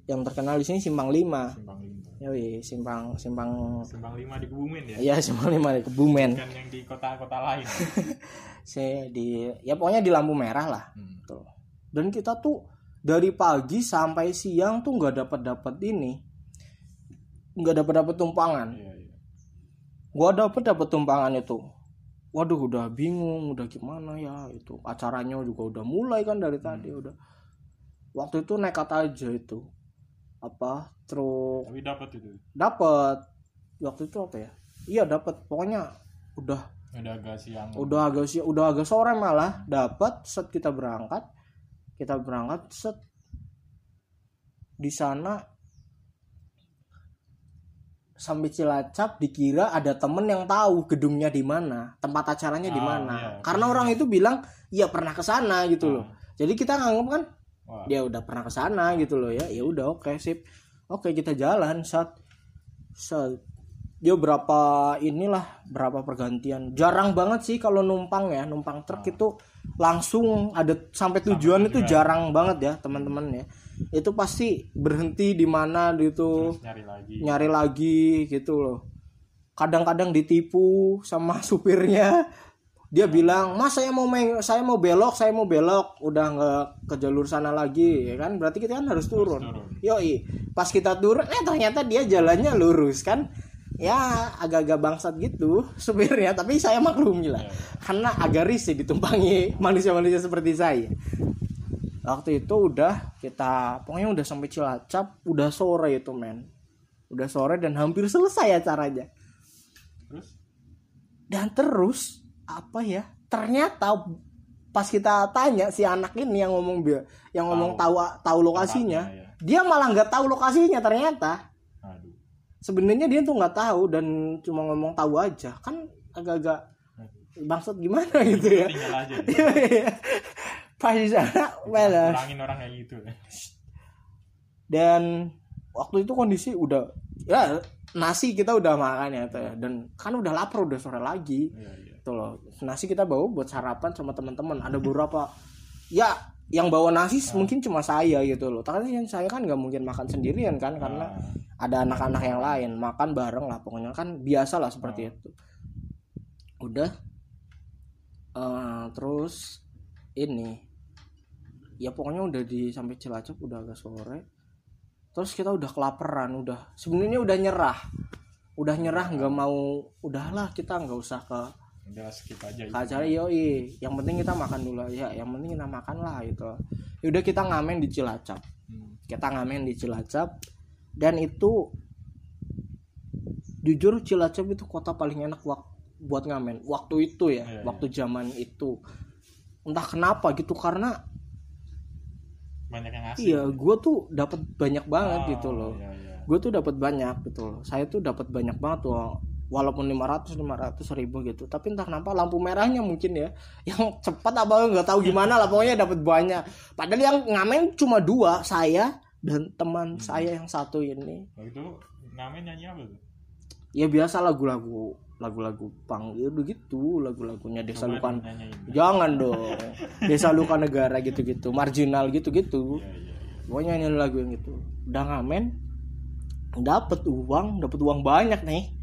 yang terkenal di sini Simpang 5. simpang lima Yoi, simpang simpang simpang lima di Kebumen ya ya simpang lima di Kebumen. kan yang di kota-kota lain <laughs> Saya di ya pokoknya di lampu merah lah. Hmm. Tuh. Dan kita tuh dari pagi sampai siang tuh nggak dapat dapat ini, nggak dapat dapat tumpangan. iya iya Gua dapat dapat tumpangan itu. Waduh udah bingung, udah gimana ya itu. Acaranya juga udah mulai kan dari tadi udah. Waktu itu nekat aja itu. Apa truk. Tapi dapat itu dapat waktu itu apa ya? Iya dapat pokoknya udah. Udah agak siang. Udah agak sih udah agak sore malah. Dapat set kita berangkat. Kita berangkat set. Di sana sampai Cilacap dikira ada temen yang tahu gedungnya di mana tempat acaranya di Ah, mana. iya. karena orang itu bilang iya pernah ke sana gitu loh. Jadi kita nganggep kan Wah, dia udah pernah ke sana gitu loh ya. Ya udah oke sip. Oke kita jalan saat saat dia berapa inilah berapa pergantian. Jarang banget sih kalau numpang ya numpang truk itu langsung ada sampai tujuan itu tujuan. jarang banget ya teman-teman ya. Itu pasti berhenti di mana gitu. Terus nyari lagi. Nyari lagi gitu loh. Kadang-kadang ditipu sama <laughs> supirnya. Dia bilang mas saya mau main saya mau belok saya mau belok. Udah nggak ke jalur sana lagi ya kan? Berarti kita kan harus turun, turun. yoi pas kita turun eh ternyata dia jalannya lurus kan ya agak-agak bangsat gitu supirnya tapi saya maklumi lah Iya. karena agak risih ditumpangi <laughs> manusia-manusia seperti saya. Waktu itu udah kita pokoknya udah sampai Cilacap udah sore itu men. Udah sore dan hampir selesai acaranya. Terus? Dan terus apa ya ternyata pas kita tanya si anak ini yang ngomong yang ngomong tahu. tahu lokasinya Tempatnya, ya. dia malah nggak tahu lokasinya ternyata sebenarnya dia tuh nggak tahu dan cuma ngomong tahu aja. Kan agak-agak bangsat gimana? <laughs> gitu ya. Tinggal aja. <laughs> Ya. pas di sana well, kurangin orang kayak gitu. Dan waktu itu kondisi udah ya nasi kita udah makan ya tuh ya. dan kan udah lapar udah sore lagi. Iya iya. Gitu loh nasi kita bawa buat sarapan sama teman-teman. Ada beberapa ya yang bawa nasi mungkin cuma saya gitu loh. Tapi yang saya kan nggak mungkin makan sendirian kan karena Ah, ada anak-anak yang lain makan bareng lah pokoknya. Kan biasa lah seperti itu. Udah. Eh, terus ini. Ya pokoknya udah di sampai Cilacap udah agak sore. Terus kita udah kelaparan udah. Sebenarnya udah nyerah. Udah nyerah nggak mau. Udahlah kita nggak usah ke udah skip aja ke acara yoi. Yang penting kita makan dulu ya yang penting kita makan lah gitu ya udah kita ngamen di Cilacap. Hmm. kita ngamen di Cilacap. Dan itu jujur Cilacap itu kota paling enak wak- buat ngamen. Waktu itu ya Iya, waktu zaman itu. Entah kenapa gitu karena banyak yang iya gue tuh dapat banyak banget Oh, gitu loh. iya, iya. gue tuh dapat banyak gitu loh. Saya tuh dapat banyak banget tuh walaupun 500 500 ribu gitu. Tapi entah kenapa lampu merahnya mungkin ya. <laughs> Yang cepat apa nggak tahu gimana lah pokoknya dapat banyak. Padahal yang ngamen cuma dua saya dan teman saya yang satu ini. Itu ngamen nyanyi apa tuh? Ya biasa lagu-lagu lagu-lagu pang ya udah gitu lagu-lagunya desa Coba lukan nyanyiin jangan <laughs> dong. Desa luka negara gitu-gitu marginal gitu-gitu. Iya pokoknya nyanyi lagu yang itu. Udah ngamen dapat uang dapat uang banyak nih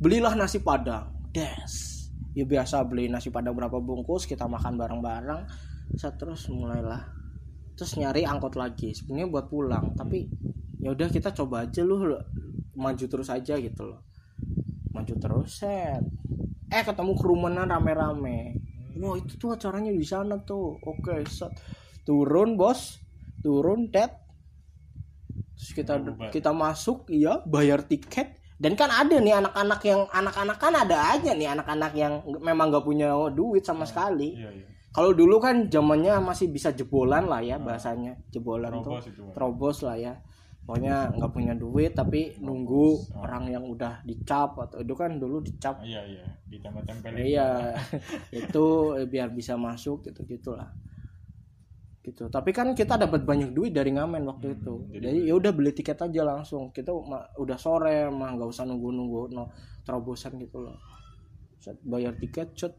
belilah nasi padang. Des. Ya biasa beli nasi padang berapa bungkus kita makan bareng-bareng. Saya terus mulailah. Terus nyari angkot lagi. Sebenarnya buat pulang tapi ya udah kita coba aja lu maju terus aja gitu loh. Maju terus set. Eh ketemu kerumunan rame-rame. Wah itu tuh acaranya di sana tuh. Oke set. Turun bos. Turun tet terus kita kita masuk iya bayar tiket dan kan ada nih anak-anak yang anak-anak kan ada aja nih anak-anak yang memang nggak punya duit sama sekali. iya iya. Kalau dulu kan zamannya masih bisa jebolan lah ya bahasanya. Jebolan tuh. Terobos itu terobos lah ya. Pokoknya nggak punya duit tapi nunggu orang yang udah dicap atau itu kan dulu dicap. Iya iya. Ditempel-tempelin. Iya. <laughs> Itu biar bisa masuk gitu gitulah gitu. Tapi kan kita dapat banyak duit dari ngamen waktu itu. jadi jadi ya udah beli tiket aja langsung. Kita ma- udah sore mah nggak usah nunggu nunggu no terobosan gitu loh. Set bayar tiket set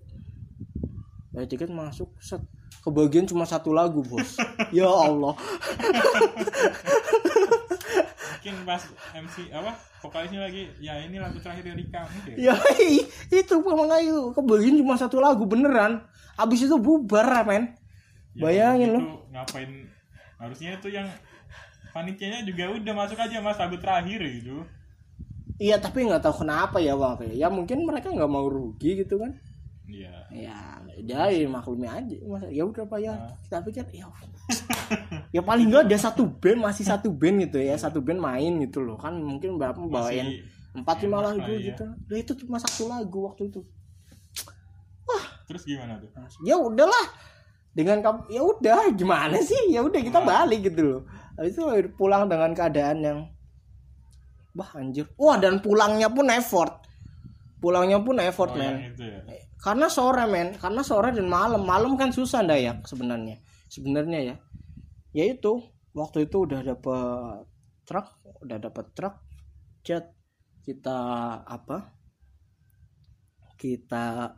bayar tiket masuk set. Kebagian cuma satu lagu bos. <laughs> Ya Allah. Mungkin pas MC apa vokalisnya lagi ya ini lagu terakhir dari kami deh ya? I- <laughs> itu makanya kebagian cuma satu lagu beneran. Abis itu bubar men Ya, bayangin loh ngapain? Harusnya itu yang panitianya juga udah masuk aja mas lagu terakhir gitu. Iya tapi nggak tahu kenapa ya bang. Ya mungkin mereka nggak mau rugi gitu kan. Iya. Ya udah ya maklumi aja Masa, ya udah pak ya. Ah. kita pikir ya <laughs> ya paling nggak ada satu band masih satu band gitu ya satu band main gitu loh. Kan mungkin berapa bawain empat lima lagu lah ya. gitu ya itu cuma satu lagu waktu itu. Terus gimana tuh? Ya udahlah dengan kamu ya udah gimana sih? Ya udah kita Ah. balik gitu loh. Habis itu pulang dengan keadaan yang wah anjir. Wah dan pulangnya pun effort. Pulangnya pun effort Oh, men. ya? Karena sore men. Karena sore dan malam. Malam kan susah dayak sebenarnya. Sebenarnya ya. Ya itu waktu itu udah dapet truk udah dapet truk cat kita apa? Kita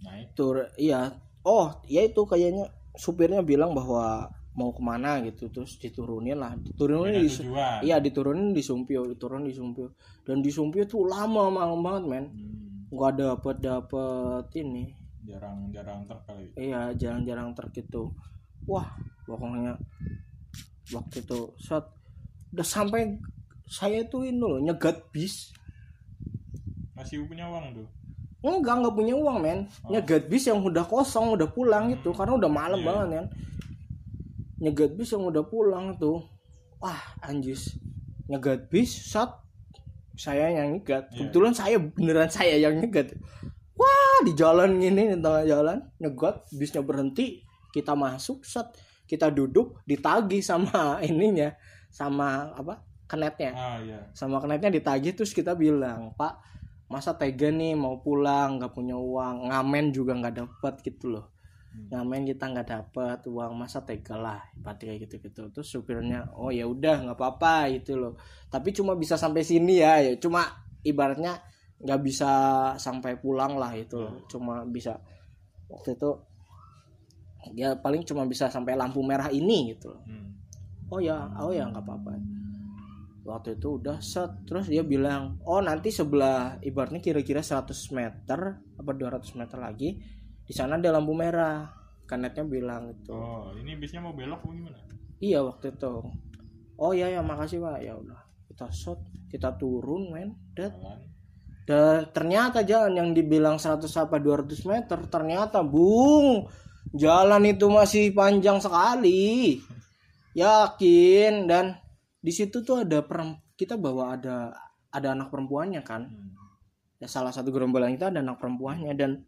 naik. tur iya oh ya itu kayaknya supirnya bilang bahwa mau ke mana gitu terus diturunin lah. Diturunin di iya diturunin di Sumpio diturunin di Sumpio. Dan di Sumpio tuh lama banget banget men. Hmm. nggak dapet dapet ini. Jarang-jarang truk kali iya jarang-jarang truk itu wah pokoknya waktu itu saat udah sampai saya tuh ini loh nyegat bis. Masih punya uang tuh enggak nggak punya uang men. Nyegat bis yang udah kosong udah pulang itu karena udah malam Iya. banget kan nyegat bis yang udah pulang tuh wah anjis. Nyegat bis saat saya yang nyegat. Iya. kebetulan saya beneran saya yang nyegat. Wah di jalan ini di tengah jalan nyegat bisnya berhenti. Kita masuk set kita duduk ditagih sama <laughs> ininya sama apa kenetnya. Ah iya. Sama kenetnya ditagih terus kita bilang pak masa tega nih mau pulang nggak punya uang? Ngamen juga nggak dapet gitu loh. Hmm. ngamen kita nggak dapet uang masa tega lah? Ibaratnya kayak gitu gitu terus supirnya oh ya udah nggak apa-apa gitu loh. Tapi cuma bisa sampai sini ya ya. Cuma ibaratnya nggak bisa sampai pulang lah itu loh. Cuma bisa waktu itu ya paling cuma bisa sampai lampu merah ini gitu loh. Hmm. oh ya oh ya nggak apa-apa waktu itu udah set terus dia bilang oh nanti sebelah ibaratnya kira-kira 100 meter apa 200 meter lagi di sana ada lampu merah. Kanetnya bilang gitu. Oh ini bisnya mau belok apa gimana? Iya waktu itu. Oh ya ya makasih pak. Ya udah kita set kita turun men dan dan ternyata jalan yang dibilang 100 apa 200 meter ternyata bung jalan itu masih panjang sekali. Yakin? Dan di situ tuh ada perem kita bawa ada ada anak perempuannya kan. Hmm. ya salah satu gerombolan kita ada anak perempuannya dan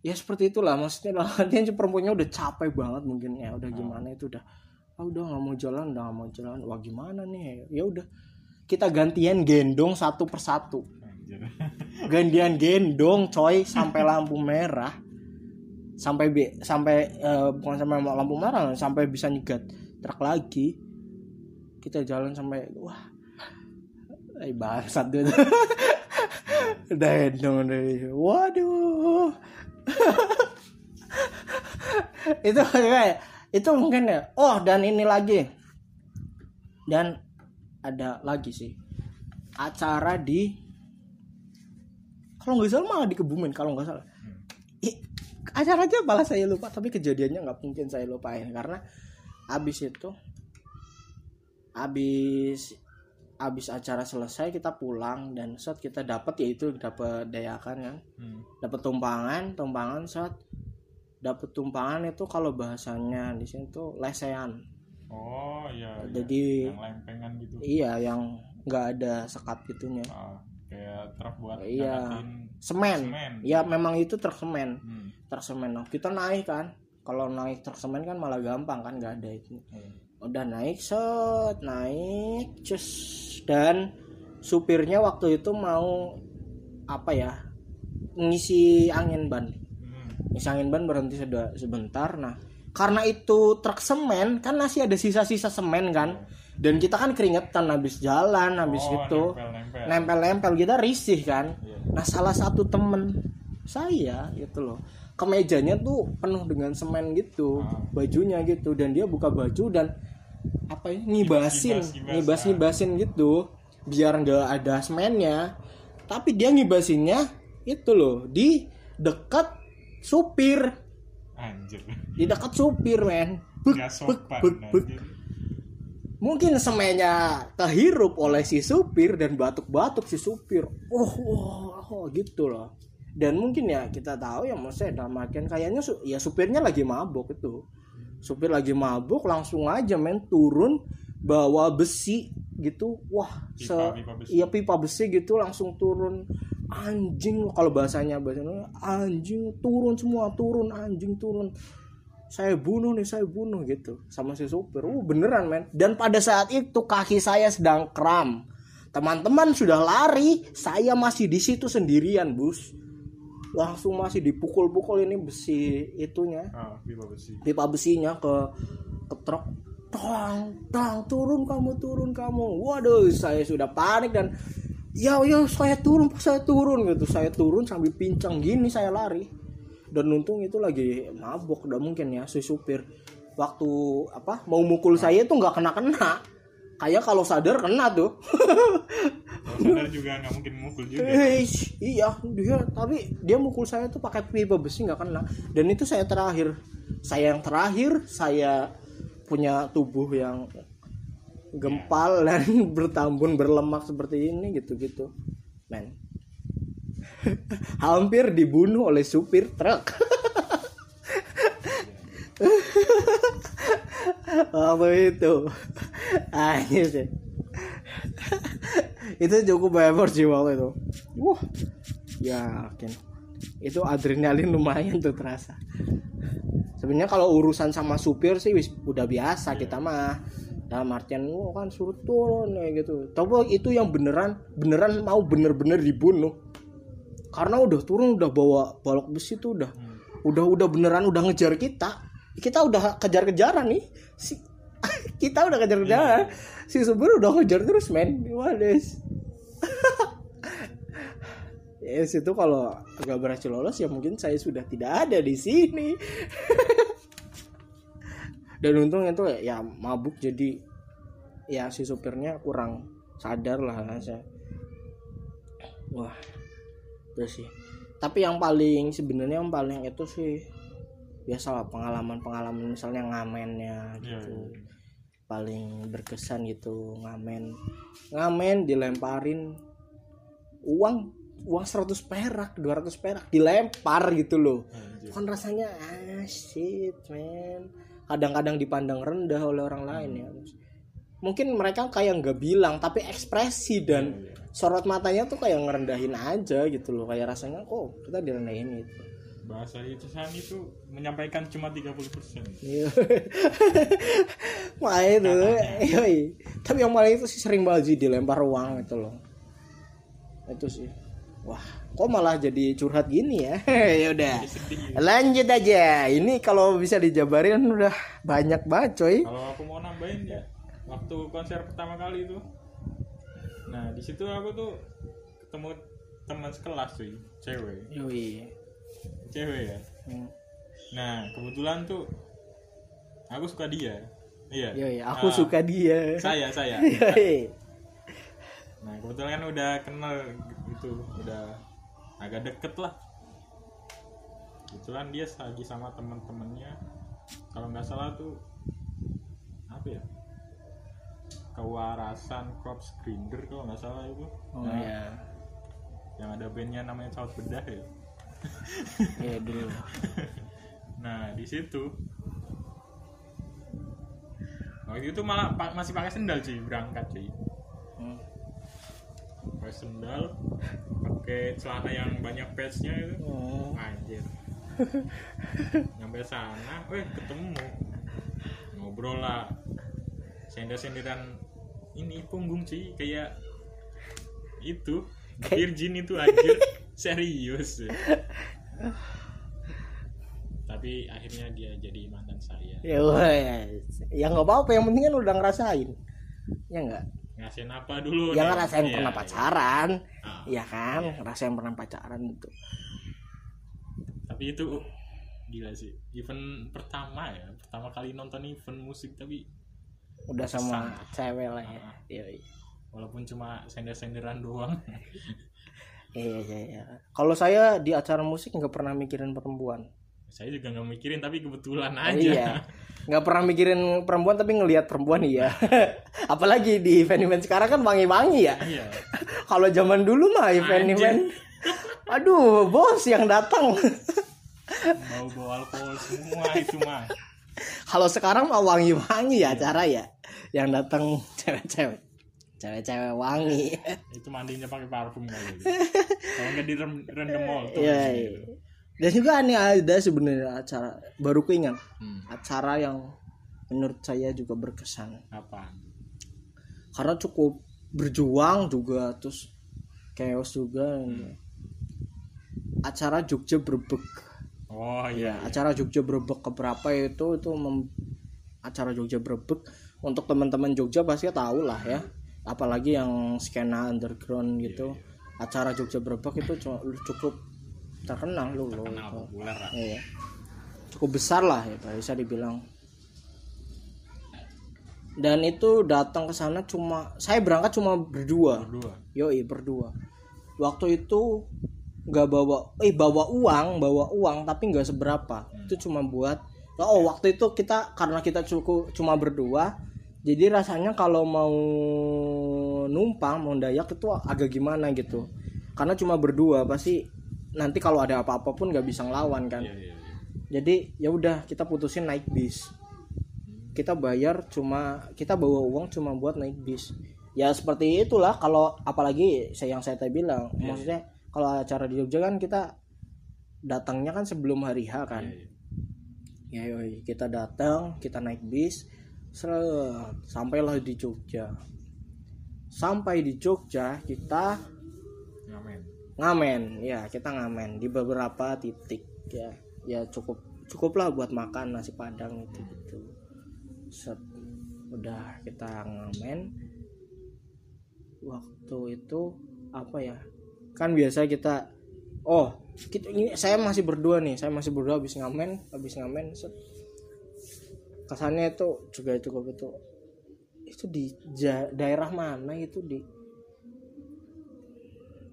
ya seperti itulah maksudnya lah <laughs> artinya perempuannya udah capek banget mungkin ya udah gimana itu udah ah udah nggak mau jalan udah nggak mau jalan wah gimana nih? Ya udah kita gantian gendong satu persatu. <laughs> Gantian gendong coy sampai lampu merah. Sampai sampai eh, bukan sampai lampu merah sampai bisa nyegat truk lagi kita jalan sampai wah eh bangsat tuh <laughs> udah gendong dari waduh. <laughs> Itu kayak itu mungkin ya. Oh dan ini lagi. Dan ada lagi sih acara di kalau nggak salah malah di Kebumen kalau nggak salah. Ih, acaranya malah saya lupa tapi kejadiannya nggak mungkin saya lupain. Karena abis itu abis abis acara selesai kita pulang dan saat kita dapat yaitu dapat dayakan kan. Hmm. dapat tumpangan tumpangan saat dapat tumpangan itu kalau bahasanya di sini tuh lesehan. Oh iya, iya. Jadi- yang lempengan gitu. iya yang nggak ada sekat gitunya. Ah, kayak truk buat Iya. semen. semen. Ya memang itu truk semen. Hmm. truk semen. Nah, kita naik kan. Kalau naik truk semen kan malah gampang kan nggak ada itu. Hmm. Udah naik set naik cus dan supirnya waktu itu mau apa ya ngisi angin ban Hmm. ngisi angin ban berhenti sudah sebentar nah karena itu truk semen kan masih ada sisa-sisa semen kan dan kita kan keringetan habis jalan habis Oh, itu nempel-nempel. nempel-nempel kita risih kan Iya. nah salah satu temen saya gitu loh kemejanya tuh penuh dengan semen gitu Ah. bajunya gitu dan dia buka baju dan apa ya ngibasin Ngibas, ngibas, ngibas ah. ngibasin gitu. Biar nggak ada semennya. Tapi dia ngibasinnya itu loh di dekat supir. Anjir. Di dekat supir men. Sopan bek, bek. anjir. mungkin semennya kehirup oleh si supir dan batuk-batuk si supir. Oh, oh, oh gitu loh. Dan mungkin ya kita tahu ya maksudnya dalam artian kayaknya su- ya supirnya lagi mabuk itu supir lagi mabuk langsung aja men turun bawa besi gitu. Wah se Pipa- pipa besi. iya pipa besi gitu langsung turun. Anjing kalau bahasanya bahasanya anjing turun semua turun anjing turun. Saya bunuh nih saya bunuh gitu sama si supir. Uh beneran men. Dan pada saat itu kaki saya sedang kram. Teman-teman sudah lari saya masih di situ sendirian bus langsung masih dipukul-pukul ini besi itunya. Ah pipa besi. Pipa besinya ke ke truk. Tang tang turun kamu turun kamu. Waduh saya sudah panik dan ya ya saya turun saya turun gitu. Saya turun sambil pincang gini saya lari. Dan untung itu lagi mabok udah mungkin ya si supir. Waktu apa mau mukul saya itu nggak kena kena kayak kalau sadar kena tuh <laughs> sadar juga nggak mungkin mukul juga. Eh, iya dia tapi dia mukul saya tuh pakai pipa besi nggak kena. Dan itu saya terakhir. Saya yang terakhir saya punya tubuh yang gempal dan <laughs> bertambun berlemak seperti ini gitu gitu men. <laughs> Hampir dibunuh oleh supir truk. <laughs> Apa itu? Anjir sih itu cukup effort sih waktu itu. Wah yakin. Itu adrenalin lumayan tuh terasa. Sebenarnya kalau urusan sama supir sih wis udah biasa kita mah. Dalam artian wah kan suruh turun ya gitu. Tapi itu yang beneran beneran mau bener-bener dibunuh karena udah turun udah bawa balok besi tuh udah udah udah beneran udah ngejar kita. Kita udah kejar-kejaran nih. Si <laughs> kita udah kejar-kejaran si supir udah ngejar terus men. Wales <laughs> ya situ kalau agak berhasil lolos ya mungkin saya sudah tidak ada di sini. <laughs> Dan untung itu ya mabuk. Jadi ya si supirnya kurang sadar lah saya. Wah terus sih. Tapi yang paling sebenarnya yang paling itu sih biasalah pengalaman-pengalaman misalnya ngamennya Iya, gitu iya. Paling berkesan gitu ngamen ngamen dilemparin uang uang 100 perak 200 perak dilempar gitu loh. Anjir. kan rasanya ah shit man. Kadang-kadang dipandang rendah oleh orang lain ya mungkin mereka kayak nggak bilang tapi ekspresi dan Iya, iya. sorot matanya tuh kayak ngerendahin aja gitu loh. Kayak rasanya kok kita direndahin gitu bahasa itu San itu menyampaikan cuma 30% Iya. <laughs> Itu, yoi. Tapi yang paling itu sih sering banget sih dilempar uang itu loh. Itu sih. Wah, kok malah jadi curhat gini ya? <laughs> ya udah. Lanjut aja. Ini kalau bisa dijabarin udah banyak banget coy. kalau aku mau nambahin ya waktu konser pertama kali itu nah di situ aku tuh ketemu teman sekelas cuy cewek Yoi. Cewek ya? Hmm. nah kebetulan tuh aku suka dia. Iya. Yoi, aku Nah, suka dia. saya saya. <laughs> Yoi. nah kebetulan kan udah kenal gitu udah agak deket lah. Kebetulan dia lagi sama teman-temannya kalau nggak salah tuh apa ya? Kewarasan Corpse Grinder kalau nggak salah itu. Oh Nah, ya. yang ada bandnya namanya Saut Bedah ya Ya dulu. nah di situ. Waktu itu malah pa- masih pakai sendal cuy berangkat cuy. Hmm. pakai sendal pakai celana yang banyak patchnya itu. Oh. anjir. <laughs> Nyampe sana weh ketemu. Ngobrol lah. Sender-senderan ini punggung cuy kayak itu virgin itu anjir <laughs> serius <sighs> tapi akhirnya dia jadi mantan saya Ya wes. Ya nggak apa-apa yang penting kan udah ngerasain. Ya enggak? ngasihin apa dulu Ya nih? ngerasain Iya, pernah iya. pacaran. Ah, Iya kan? Ngerasain pernah pacaran gitu. tapi itu gila sih event pertama ya pertama kali nonton event musik tapi Udah sama cewek lah ya. Ah. Iya. iya. walaupun cuma sender-senderan doang <laughs> Iya iya iya. Kalau saya di acara musik nggak pernah mikirin perempuan. saya juga nggak mikirin tapi kebetulan Oh, aja iya. Nggak pernah mikirin perempuan tapi ngelihat perempuan iya. <laughs> Apalagi di event-event sekarang kan wangi-wangi ya. iya <laughs> Kalau zaman dulu mah event-event <laughs> Aduh, bos yang datang. bau bau alkohol semua itu mah Kalau sekarang mah wangi-wangi ya acara ya. Yang datang cewek-cewek. Cewek-cewek wangi. <laughs> itu mandinya pakai parfum kali kalau nggak di rem- random mall tuh Iya, iya. Dan juga aneh ada sebenarnya acara baru keingat. Hmm, acara yang menurut saya juga berkesan. Apa? Karena cukup berjuang juga terus chaos juga. Acara Jogja Brebek. Oh ya iya. acara Jogja Brebek keberapa itu itu mem- acara Jogja Brebek. Untuk teman-teman Jogja pasti tahu lah ya apalagi yang skena underground gitu. acara Jogja Brebek itu cu- cukup terkenal loh loh. Populer lah. Iya. cukup besar lah ya bisa dibilang. Dan itu datang ke sana cuma saya berangkat cuma berdua. Berdua? Yoi berdua. Waktu itu nggak bawa eh bawa uang bawa uang tapi nggak seberapa. Itu cuma buat oh waktu itu kita karena kita cukup cuma berdua jadi rasanya kalau mau numpang mau dayak itu agak gimana gitu. Karena cuma berdua pasti nanti kalau ada apa-apa pun nggak bisa ngelawan kan. Iya iya iya. jadi ya udah kita putusin naik bis. Kita bayar cuma kita bawa uang cuma buat naik bis. Ya seperti itulah kalau apalagi saya yang saya tadi bilang. Maksudnya kalau acara di Jogja kan kita datangnya kan sebelum hari H kan. Iya, iya. ya yoi, kita datang kita naik bis seret, sampailah di Jogja. Sampai di Jogja kita ngamen. ngamen. Ya kita ngamen di beberapa titik ya. Ya cukup cukuplah buat makan nasi padang itu gitu. Set. Udah kita ngamen. Waktu itu apa ya? Kan biasa kita oh kita, ini saya masih berdua nih. Saya masih berdua habis ngamen habis ngamen set kesannya itu juga cukup itu. Itu di ja- daerah mana itu di?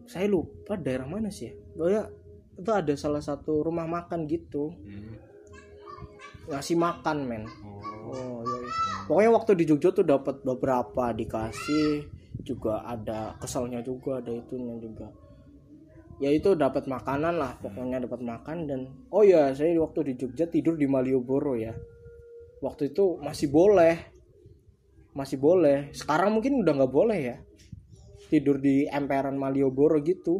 Saya lupa daerah mana sih ya. Oh ya itu ada salah satu rumah makan gitu. Hmm. ngasih makan men. Oh. Oh iya, iya. pokoknya waktu di Jogja tuh dapat beberapa dikasih juga ada keselnya juga ada itunya juga. Ya itu dapat makanan lah pokoknya dapat makan dan oh ya saya waktu di Jogja tidur di Malioboro ya waktu itu masih boleh. Masih boleh. Sekarang mungkin udah nggak boleh ya. Tidur di emperan Malioboro gitu.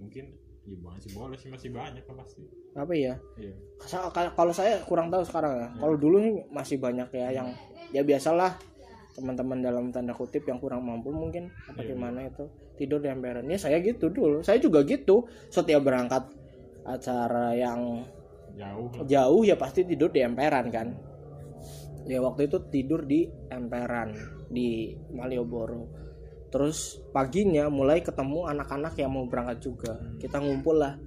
Mungkin ya masih boleh sih masih banyak lah pasti. Apa ya? Iya. Kalau saya kurang tahu sekarang ya. Kalau dulu nih masih banyak ya yang ya biasalah teman-teman dalam tanda kutip yang kurang mampu mungkin apa Iya. gimana itu tidur di emperan. Ya saya gitu dulu. Saya juga gitu. Setiap berangkat acara yang jauh jauh ya pasti tidur di emperan kan ya waktu itu tidur di emperan di Malioboro. Terus paginya mulai ketemu anak-anak yang mau berangkat juga. Kita ngumpul lah.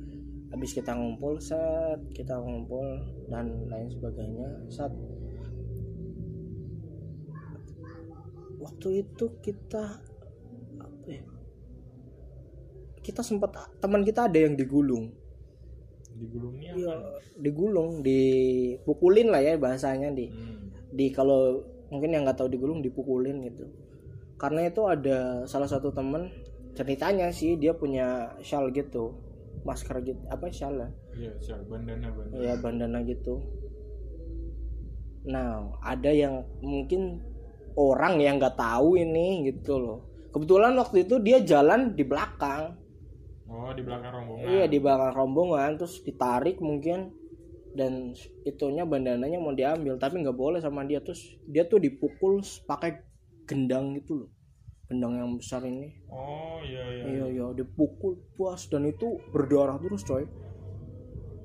Habis kita ngumpul set kita ngumpul dan lain sebagainya saat waktu itu kita apa ya kita sempat teman kita ada yang digulung. Digulungnya Iya, apa? digulung, dipukulin lah ya bahasanya di hmm. Di kalau mungkin yang nggak tahu digulung dipukulin gitu. Karena itu ada salah satu temen ceritanya sih dia punya shawl gitu, masker gitu, apa shawl lah, iya siapa bandana bandana ya bandana gitu. Nah ada yang mungkin orang yang nggak tahu ini gitu loh. Kebetulan waktu itu dia jalan di belakang, oh di belakang rombongan Iya di belakang rombongan terus ditarik mungkin dan itunya bandananya mau diambil tapi nggak boleh sama dia. Terus dia tuh dipukul pakai gendang gitu loh gendang yang besar ini. Oh iya iya. Iya iya dipukul puas dan itu berdarah terus coy.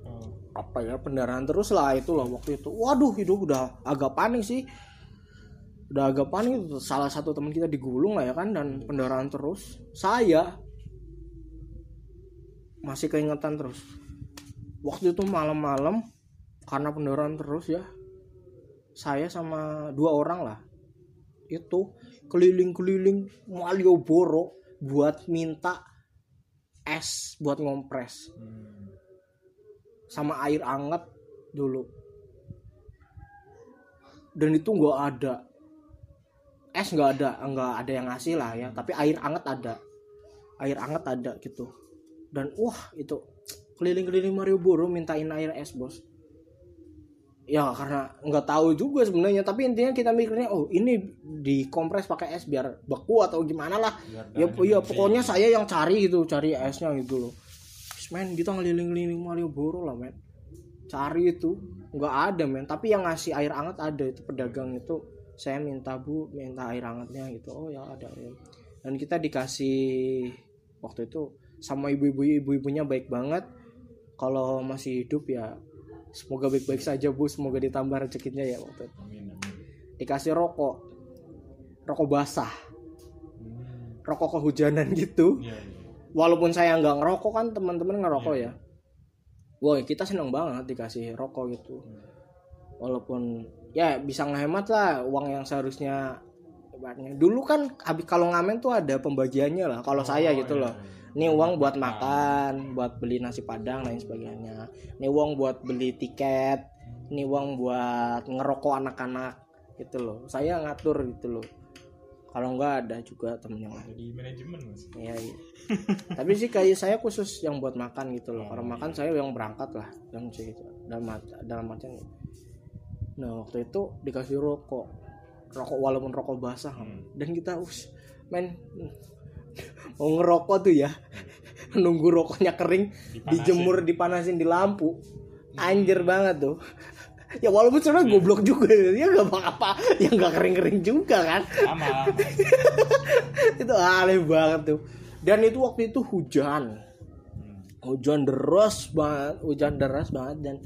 Oh. apa ya pendarahan terus lah itu loh waktu itu. Waduh itu udah agak panik sih. Udah agak panik itu salah satu teman kita digulung lah ya kan dan pendarahan terus. Saya masih keingetan terus. Waktu itu malam-malam karena pendarahan terus ya saya sama dua orang lah itu keliling-keliling Malioboro buat minta es buat ngompres. Sama air anget dulu. Dan itu nggak ada. Es nggak ada nggak ada yang ngasih lah ya tapi air anget ada. Air anget ada gitu. Dan wah itu keliling-keliling Malioboro mintain air es bos ya karena nggak tahu juga sebenarnya. Tapi intinya kita mikirnya oh ini dikompres pakai es biar beku atau gimana lah. Biar ya iya bersih. pokoknya saya yang cari gitu cari esnya gitu loh. Men kita ngeliling-ngeliling Malioboro lah men. Cari itu nggak ada men. Tapi yang ngasih air hangat ada itu pedagang itu. Saya minta bu minta air hangatnya gitu. Oh ya ada ya. dan kita dikasih waktu itu sama ibu-ibu ibu-ibunya baik banget. Kalau masih hidup ya semoga baik-baik saja bu. Semoga ditambah rezekinya ya waktu itu. Amin amin. Dikasih rokok. Rokok basah. Hmm. rokok kehujanan gitu. Iya iya. Walaupun saya nggak ngerokok kan teman-teman ngerokok Iya. ya. Woi kita seneng banget dikasih rokok gitu. Walaupun ya bisa ngehemat lah uang yang seharusnya. Dulu kan habis kalau ngamen tuh ada pembagiannya lah kalau saya gitu iya, loh ini uang buat makan buat beli nasi padang lain sebagainya ini uang buat beli tiket ini uang buat ngerokok anak-anak gitu loh saya ngatur gitu loh kalau enggak ada juga temen yang lain jadi manajemen mas Iya, iya. <laughs> Tapi sih kayak saya khusus yang buat makan gitu loh. Kalau makan saya yang berangkat lah yang gitu. Dalam dalam artian. Nah waktu itu dikasih rokok, rokok walaupun rokok basah. Hmm. Dan kita us, men mau <laughs> ngerokok tuh ya, nunggu rokoknya kering, Dipanasin. dijemur, dipanasin di lampu, anjir banget tuh. <laughs> Ya walaupun sebenarnya goblok juga ya gak apa-apa, ya nggak kering-kering juga kan. Sama. <laughs> Itu aneh banget tuh. Dan itu waktu itu hujan. Hmm. hujan deras banget hujan deras banget dan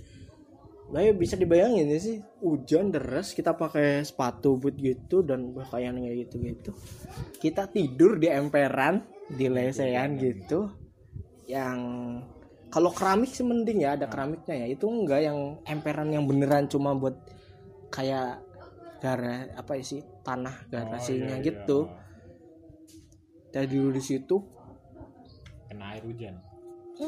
Nah, bisa dibayangin ya sih hujan deras kita pakai sepatu boot gitu dan pakaian kayak gitu gitu kita tidur di emperan di lesehan gitu yang kalau keramik sih mending ya ada keramiknya ya. Itu enggak yang emperan yang beneran cuma buat kayak gara apa sih tanah garasinya Oh, iya, iya. gitu dari dulu di situ kena air hujan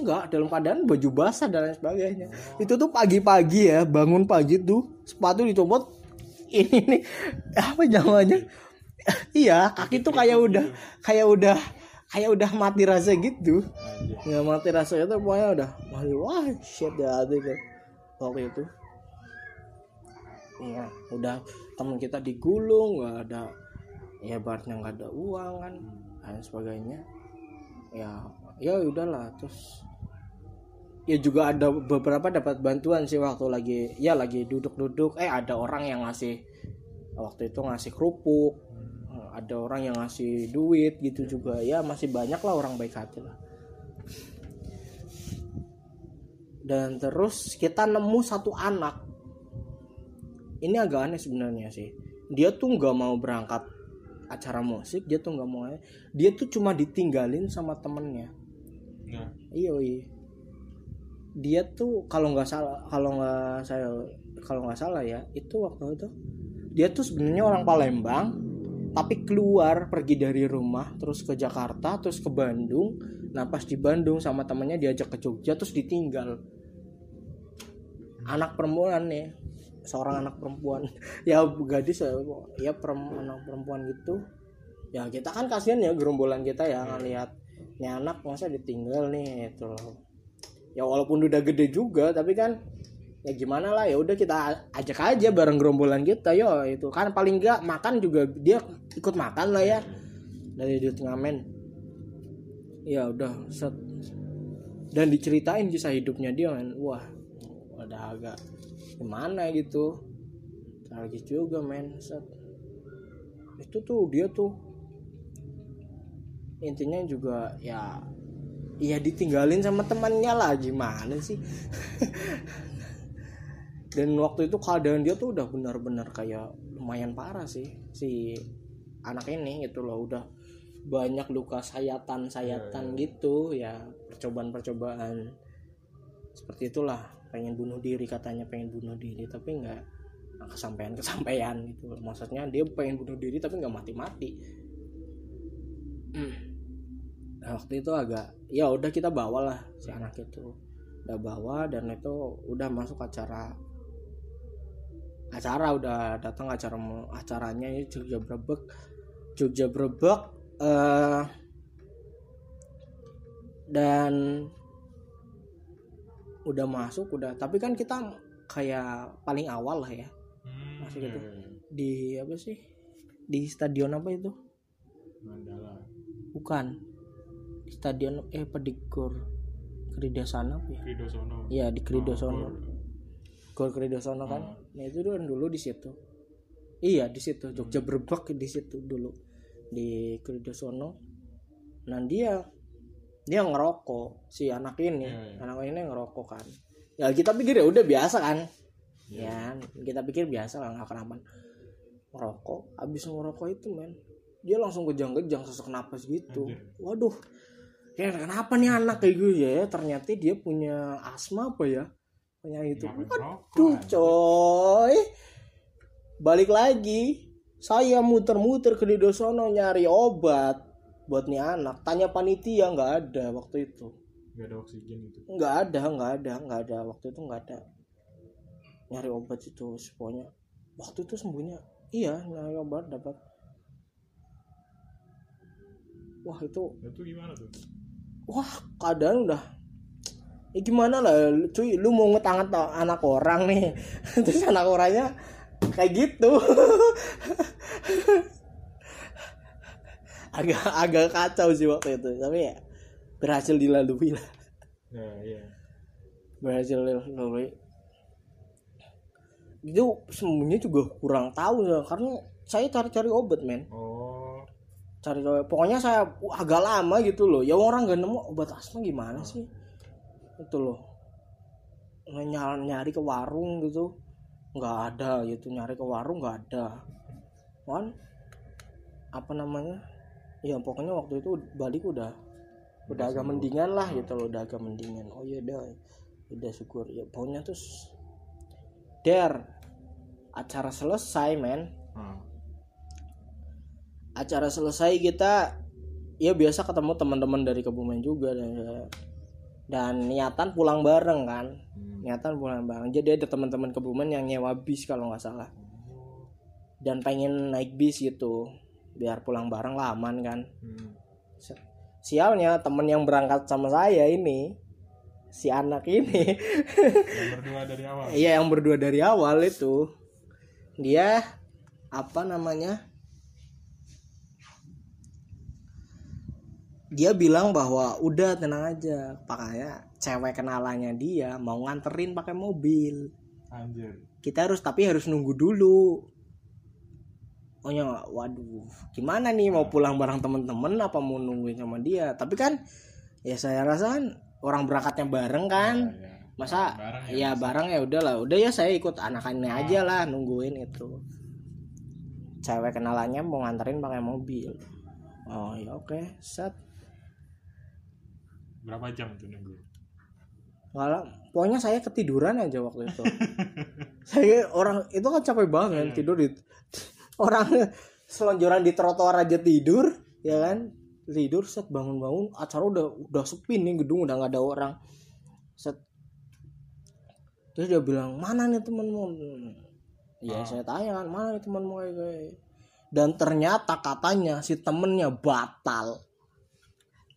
enggak dalam keadaan baju basah dan lain sebagainya. Itu tuh pagi-pagi ya bangun pagi tuh sepatu dicopot ini nih apa namanya? Iya kaki tuh kayak udah kayak udah kayak udah mati rasa gitu. Nggak mati rasa itu pokoknya udah wah shit dah gitu waktu itu. Iya udah temen kita digulung nggak ada ya baratnya nggak ada uang kan dan sebagainya. Ya ya udahlah terus ya juga ada beberapa dapat bantuan sih waktu lagi ya lagi duduk-duduk. Eh ada orang yang ngasih waktu itu ngasih kerupuk ada orang yang ngasih duit gitu juga. Ya masih banyak lah orang baik hati lah. Dan terus kita nemu satu anak. Ini agak aneh sebenarnya sih. Dia tuh nggak mau berangkat acara musik dia tuh nggak mau dia tuh cuma ditinggalin sama temennya. Nah, iya iya dia tuh kalau nggak salah kalau nggak saya kalau nggak salah ya itu waktu itu dia tuh sebenarnya orang Palembang tapi keluar pergi dari rumah terus ke Jakarta terus ke Bandung. Nah pas di Bandung sama temannya diajak ke Jogja terus ditinggal. Anak perempuan nih seorang anak perempuan. <laughs> Ya gadis ya ya perem- anak perempuan gitu. Ya kita kan kasihan ya gerombolan kita ya ngelihat ini anak masa ditinggal nih itu ya walaupun udah gede juga tapi kan ya gimana lah ya udah kita ajak aja bareng gerombolan kita yo itu. Kan paling enggak makan juga dia ikut makan lah ya dari duit ngamen ya udah set. Dan diceritain kisah hidupnya dia men. Wah udah agak gimana gitu. Tragis juga men set. Itu tuh dia tuh intinya juga ya ya ditinggalin sama temannya lah. Gimana sih? Dan waktu itu keadaan dia tuh udah benar-benar kayak lumayan parah sih. Si anak ini gitu loh. Udah banyak luka sayatan-sayatan gitu. Ya percobaan-percobaan. Seperti itulah. Pengen bunuh diri katanya pengen bunuh diri. Tapi nggak nggak kesampaian kesampaian gitu. Maksudnya dia pengen bunuh diri tapi nggak mati-mati nah, waktu itu agak ya udah kita bawa lah si anak itu. Udah bawa dan itu udah masuk acara. Acara udah datang acara acaranya ini Jogja Brebek. Jogja Brebek eh dan udah masuk udah tapi kan kita kayak paling awal lah ya. Hmm, Masih gitu. iya, iya. di apa sih? Di stadion apa itu? Mandala. Bukan stadion eh Pedigor Kridasana ya? Kridosono Iya di Kridosono Oh, Gor. Kridosono kan? Oh. nah itu kan dulu di situ. Iya di situ. Jogja Brebek di situ dulu. Di Kridosono nah dia dia ngerokok si anak ini. Iya, iya. anak ini ngerokok kan. Ya kita pikir ya udah biasa kan? Iya. ya kita pikir biasa lah nggak kenapa ngerokok. Abis ngerokok itu men dia langsung kejang-kejang sesak napas gitu. Anjir. waduh ya kenapa nih anak? Kayak gue ya ternyata dia punya asma apa ya? Punya itu. Anjir? coy. Balik lagi. Saya muter-muter ke Didosono nyari obat buat nih anak. Tanya panitia nggak ada waktu itu. Nggak ada oksigen itu nggak ada nggak ada nggak ada. Waktu itu nggak ada. Nyari obat itu pokoknya waktu itu sembuhnya. Iya nyari obat dapat. Wah itu itu gimana tuh wah keadaan udah ya gimana lah cuy? Lu mau ngetangan anak orang nih. <laughs> Terus anak orangnya kayak gitu. <laughs> Agak agak kacau sih waktu itu tapi ya berhasil dilalui lah. Nah iya. Berhasil dilalui. Itu semuanya juga kurang tahu ya karena saya cari-cari obat men. Oh cari pokoknya saya agak lama gitu loh. Ya orang gak nemu obat asma gimana sih? Itu loh. Nyari, nyari ke warung gitu. Nggak ada gitu. Nyari ke warung nggak ada. Kan apa namanya? Ya pokoknya waktu itu balik udah udah agak mendingan lah gitu loh. Udah agak mendingan. Oh iya udah udah syukur. Ya pokoknya terus der acara selesai men. Ah. Acara selesai kita ya biasa ketemu teman-teman dari Kebumen juga dan dan niatan pulang bareng kan. Hmm. niatan pulang bareng. Jadi ada teman-teman Kebumen yang nyewa bis kalau nggak salah. Dan pengen naik bis gitu biar pulang bareng lah aman kan. Hmm. sialnya temen yang berangkat sama saya ini si anak ini. Yang berdua dari awal. Iya yang berdua dari awal itu. Dia apa namanya dia bilang bahwa udah tenang aja. Pakainya cewek kenalannya dia mau nganterin pakai mobil. Anjir. Kita harus tapi harus nunggu dulu. Oh ya waduh gimana nih mau pulang bareng temen-temen? Apa mau nungguin sama dia? Tapi kan ya saya rasa kan orang berangkatnya bareng kan. Ya, ya. masa Bareng ya, ya bareng ya udahlah udah ya saya ikut anakannya aja lah nungguin itu. Cewek kenalannya mau nganterin pakai mobil. Oh ya oke set berapa jam tuh nunggu Kalau pokoknya saya ketiduran aja waktu itu. <laughs> saya orang itu kan capek banget tidur di orang selonjoran di trotoar aja tidur, ya kan? Tidur set bangun-bangun acara udah udah sepi nih gedung udah nggak ada orang. Set Terus dia bilang, "Mana nih temanmu?" Ya saya tanya kan, "Mana nih temanmu kayak kayak?" Dan ternyata katanya si temennya batal.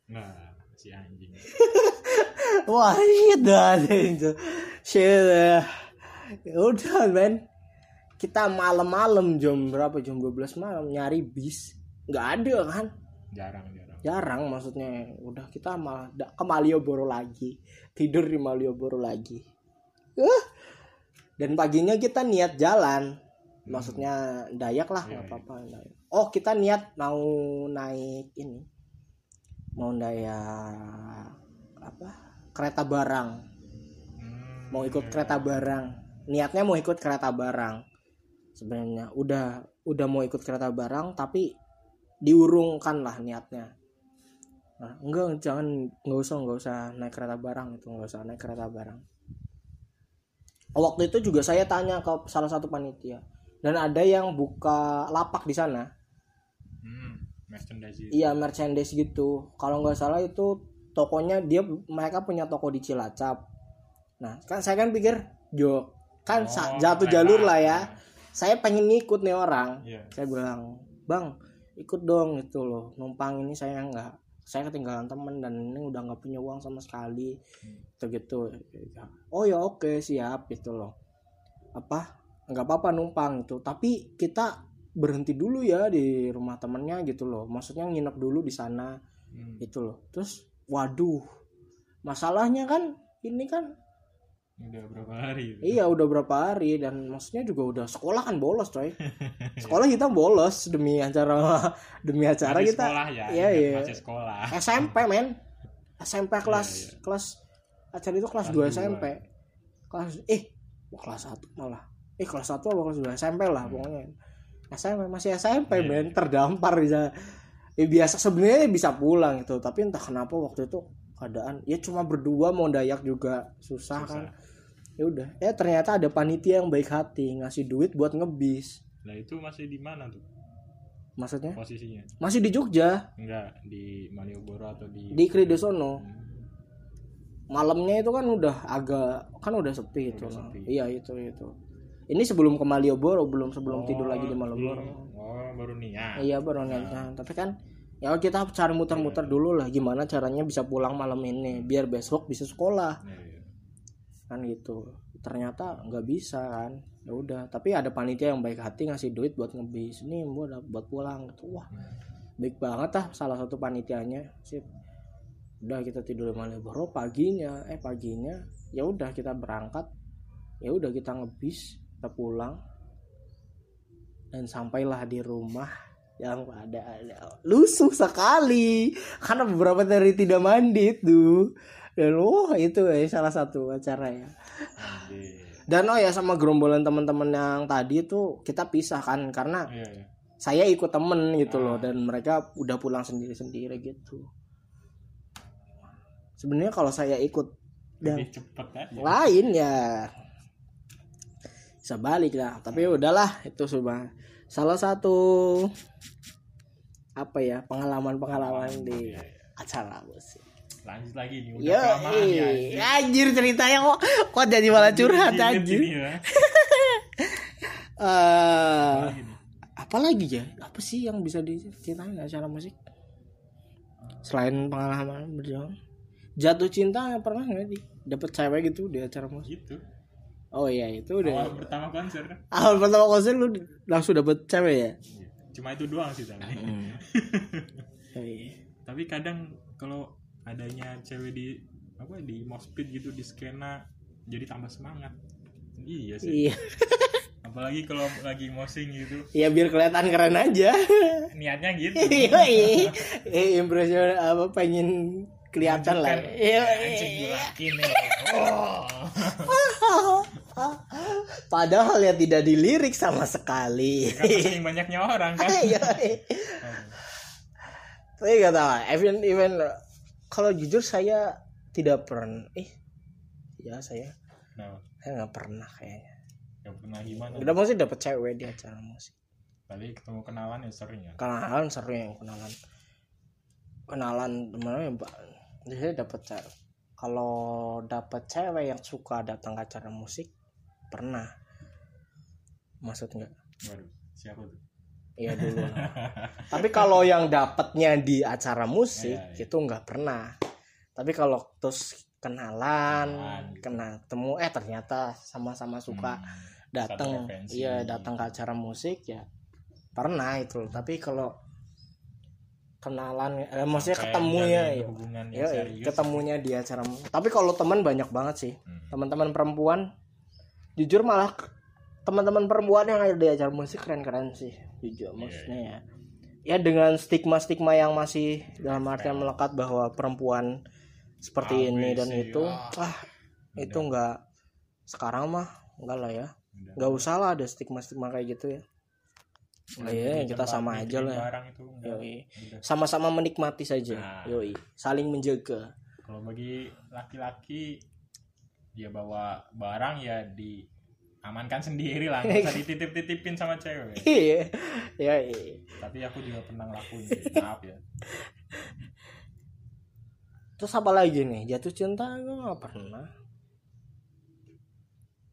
nah si anjing <laughs> Wah, udah itu. Shit. ya. Udah, men. Kita malam-malam jam berapa? Jam 12 malam nyari bis. nggak ada kan? jarang jarang Jarang maksudnya. Udah kita malah ke Malioboro lagi. Tidur di Malioboro lagi. Uh. Dan paginya kita niat jalan. Maksudnya Dayak lah, nggak apa-apa. Dayak. Oh, kita niat mau naik ini. Mau Dayak apa? Kereta barang. Hmm, mau ikut kereta barang. Niatnya mau ikut kereta barang. Sebenarnya udah udah mau ikut kereta barang tapi diurungkan lah niatnya. Nah, enggak jangan nggak usah nggak usah naik kereta barang itu nggak usah naik kereta barang. Waktu itu juga saya tanya ke salah satu panitia. Dan ada yang buka lapak di sana. Hmm, merchandise itu. Iya merchandise gitu. Kalau nggak salah itu tokonya dia mereka punya toko di Cilacap. Nah kan saya kan pikir jo kan Oh, jatuh jalur lah ya. Saya pengen ngikut nih orang. Iya. Saya bilang bang ikut dong itu loh numpang ini saya nggak saya ketinggalan temen dan ini udah nggak punya uang sama sekali gitu gitu oh ya oke siap gitu loh apa nggak apa-apa numpang itu tapi kita berhenti dulu ya di rumah temennya gitu loh. Maksudnya nginep dulu di sana Hmm, gitu loh. Terus waduh masalahnya kan ini kan udah berapa hari itu? iya udah berapa hari dan maksudnya juga udah sekolah kan bolos coy. <laughs> Sekolah kita bolos demi acara demi acara Masih kita. sekolah ya iya iya. masih sekolah. SMP men. SMP kelas Iya, iya. kelas acara itu kelas 2 Kelas dua. SMP kelas eh kelas 1 malah. Eh kelas 1 apa kelas 2 SMP lah Hmm. pokoknya SMP masih SMP Iya, men terdampar bisa ya biasa sebenarnya bisa pulang itu tapi entah kenapa waktu itu keadaan ya cuma berdua mau dayak juga susah, Susah. kan ya udah ya ternyata ada panitia yang baik hati ngasih duit buat ngebis Nah itu masih di mana tuh maksudnya posisinya? masih di Jogja Enggak di Malioboro atau di di Kridosono Hmm. malamnya itu kan udah agak kan udah sepi itu Udah loh. sepi. iya itu itu ini sebelum ke Malioboro belum sebelum tidur lagi di Oh, Malioboro Oh baru niat. iya baru niatnya tapi kan ya kita cari muter-muter Iya. dulu lah gimana caranya bisa pulang malam ini biar besok bisa sekolah. Iya, iya. kan gitu. Ternyata nggak bisa kan. Ya udah tapi ada panitia yang baik hati ngasih duit buat ngebis ini buat buat pulang gitu. Wah Hmm. baik banget ah salah satu panitianya. Sip. Udah kita tidur di Malioboro paginya eh paginya ya udah kita berangkat. Ya udah kita ngebis kita pulang dan sampailah di rumah yang pada ada lusuh sekali karena beberapa hari tidak mandi tuh dan wah itu ya salah satu acara ya dan oh ya sama gerombolan teman-teman yang tadi tuh kita pisah kan karena Iya, iya. saya ikut temen gitu loh Ah. dan mereka udah pulang sendiri-sendiri gitu sebenarnya kalau saya ikut dan Lebih cepet aja. lain ya bisa balik lah tapi udahlah itu sudah salah satu apa ya pengalaman-pengalaman di Iya, iya. acara musik Lanjut lagi nih udah Yo, kelamaan ya. anjir. ceritanya kok kok jadi malah curhat anjir. ya. <laughs> Nih. apa lagi ya? Apa sih yang bisa diceritain acara musik? Selain pengalaman berjuang, jatuh cinta pernah nggak sih? Dapat cewek gitu di acara musik? Gitu. Oh iya itu Awal udah. pertama konser. Awal pertama konser lu langsung dapet cewek ya? Iya. Cuma itu doang sih tapi. <laughs> Oh, iya. tapi kadang kalau adanya cewek di apa di moshpit gitu di skena jadi tambah semangat. Iya sih. Iya, <laughs> Apalagi kalau lagi mosing gitu. ya biar kelihatan keren aja. <laughs> Niatnya gitu. Iya, iya. Eh, impression apa pengen kelihatan lah. Iya, Anjing iya. gila ini. Oh. Padahal ya tidak dilirik sama sekali. Kan saking banyaknya orang kan. Iya. <laughs> iya. Tapi gak tahu, event event kalau jujur saya tidak pernah. Eh, ya saya Nah, saya nggak pernah kayaknya. gak pernah gimana. Udah mesti dapet cewek di acara musik. Tadi ketemu kenalan ya sering ya. Kenalan seru yang kenalan. Kenalan temennya yang pak. Saya dapet cewek. Kalau dapet cewek yang suka datang ke acara musik pernah. Maksud nggak? Waduh, siapa tuh? Iya dulu. <laughs> Tapi kalau yang dapatnya di acara musik Iya, iya. itu nggak pernah. Tapi kalau terus kenalan, Kenalan gitu. kena temu eh ternyata sama-sama suka Hmm, datang, iya datang ke acara musik ya pernah itu. Tapi kalau kenalan, eh, maksudnya Sampai ketemunya ya, serius. ketemunya di acara. musik. Tapi kalau teman banyak banget sih, Hmm. teman-teman perempuan, jujur malah teman-teman perempuan yang ada di acara musik keren-keren sih jujur Iya, maksudnya ya ya dengan stigma-stigma yang masih dalam artian melekat bahwa perempuan seperti ini dan C, itu ah. ah itu enggak sekarang mah enggak lah ya nggak usah lah ada stigma-stigma kayak gitu ya Nah, iya, kita sama aja lah. enggak. Yoi. Sama-sama menikmati saja Nah. yoi saling menjaga Kalau bagi laki-laki dia bawa barang ya diamankan sendiri lah, <laughs> nggak usah dititip-titipin sama cewek. iya yoi. Tapi aku juga pernah ngelakuin, <laughs> maaf ya. terus apa lagi nih jatuh cinta gue nggak pernah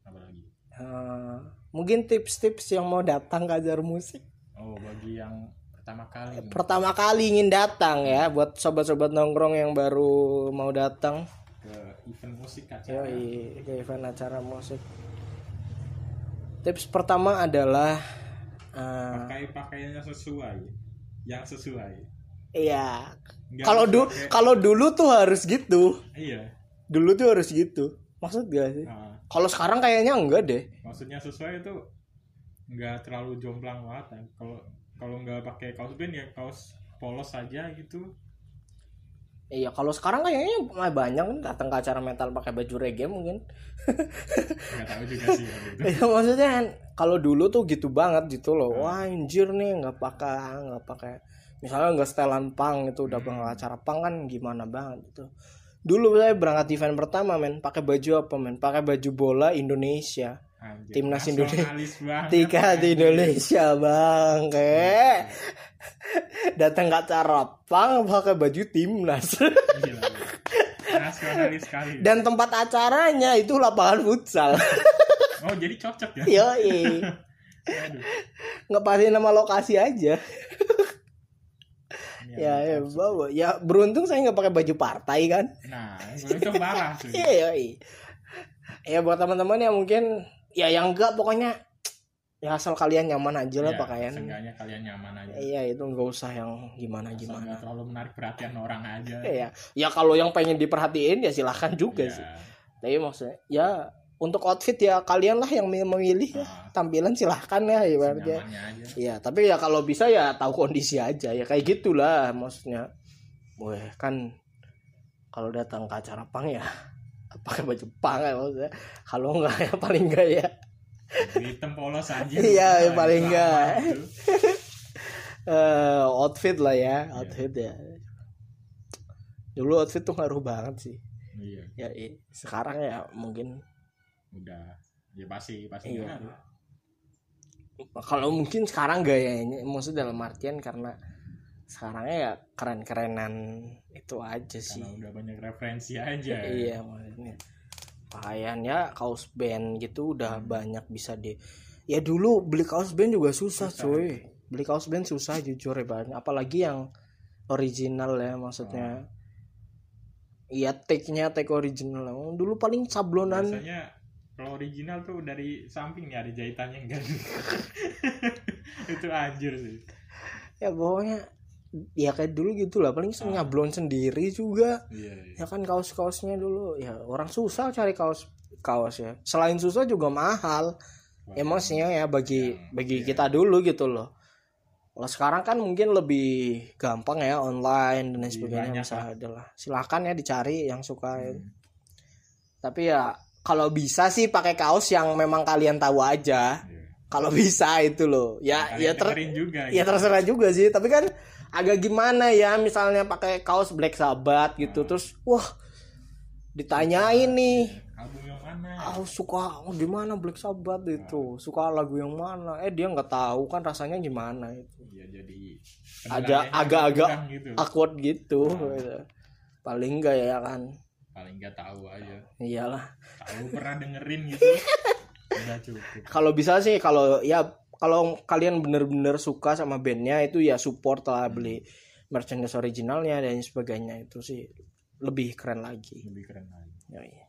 Apalagi. Eh, mungkin tips-tips yang mau datang ke ajar musik Oh, bagi yang pertama kali pertama kali ingin datang ya buat sobat-sobat nongkrong yang baru mau datang event musik acara. yoi ke event acara musik tips pertama adalah eh, Pakai pakaiannya sesuai, yang sesuai. iya kalau pakai- kalau dulu tuh harus gitu Iya. dulu tuh harus gitu maksud gak sih Nah, kalau sekarang kayaknya enggak deh maksudnya sesuai itu nggak terlalu jomplang banget kan. Kalau kalau nggak pakai kaos band ya kaos polos saja gitu. Iya kalau sekarang kayaknya banyak kan datang ke acara metal pakai baju reggae mungkin Nggak tahu juga sih kalau itu. Iya maksudnya kan kalau dulu tuh gitu banget gitu loh. Wah anjir nih nggak pakai nggak pakai misalnya nggak setelan pang itu udah berangkat acara pang kan gimana banget gitu. Dulu saya berangkat event pertama men pakai baju apa men? Pakai baju bola Indonesia. Anjir, Timnas Indonesia. banget, Tiga di. Indonesia bang kayak <laughs> datang ke acara pang pakai baju timnas. Nasionalis sekali dan tempat acaranya itu lapangan futsal. Oh jadi cocok ya? Yoi <laughs> Aduh. ngepasin nama lokasi aja. Ini ya ada ya bawa. ya beruntung saya nggak pakai baju partai kan? Nah itu parah tuh iya. Ya buat teman-teman yang mungkin ya yang enggak pokoknya ya asal kalian nyaman aja lah Ya, pakaian. seenggaknya kalian nyaman aja. Iya itu nggak usah yang gimana Asal gimana. nggak terlalu menarik perhatian orang aja. Ya ya kalau yang pengen diperhatiin ya silahkan juga Ya. sih. Tapi maksudnya ya untuk outfit ya kalian lah yang memilih ya. Ah. tampilan silahkan ya ibaratnya ya. Tapi ya kalau bisa ya tahu kondisi aja. Ya kayak gitulah maksudnya. Weh kan kalau datang ke acara pang ya <laughs> pakai baju pang ya maksudnya. Kalau enggak ya paling enggak ya hitam polos aja Iya, Nah, paling itu nggak. aman tuh. eh outfit lah ya outfit ya. Dulu outfit tuh ngaruh banget sih. Iya. Ya i- sekarang ya mungkin. Udah. Ya pasti pasti Iya. kalau mungkin sekarang gayanya maksud dalam artian karena sekarangnya ya keren-kerenan itu aja sih. karena udah banyak referensi aja. Iya maksudnya pakaiannya kaos band gitu udah banyak bisa di ya dulu beli kaos band juga susah, Susah. cuy. beli kaos band susah jujur ya banyak apalagi yang original ya maksudnya. Iya take-nya take original. Dulu paling sablonan. Biasanya kalau original tuh dari samping nih ada jahitannya enggak? <laughs> Itu anjir sih. Ya pokoknya ya kayak dulu gitu lah paling Ah. nyablon sendiri juga iya, iya. ya kan kaos-kaosnya dulu ya orang susah cari kaos kaos ya selain susah juga mahal Wah, emosinya ya bagi Yang- bagi iya. kita dulu gitu loh kalau sekarang kan mungkin lebih gampang ya online dan lain Lebih sebagainya banyak bisa lah. ada lah silahkan ya dicari yang suka Hmm. tapi ya kalau bisa sih pakai kaos yang memang kalian tahu aja Iya. kalau bisa itu loh ya Kalian ya ter juga ya gitu. terserah juga sih tapi kan agak gimana ya misalnya pakai kaos Black Sabbath gitu terus wah ditanyain nih. Album yang mana? Ah suka oh, gimana Black Sabbath itu? Suka lagu yang mana? Eh dia nggak tahu kan rasanya gimana itu. Iya jadi Ada penilaiannya agak-agak gitu. awkward gitu. Gitu. paling enggak ya kan. Paling nggak tahu aja. Iyalah. Tahu pernah dengerin gitu. <laughs> Udah cukup. Kalau bisa sih kalau ya kalau kalian bener-bener suka sama bandnya itu ya support lah beli merchandise originalnya dan sebagainya. Itu sih lebih keren lagi. Lebih keren lagi. Ya, iya.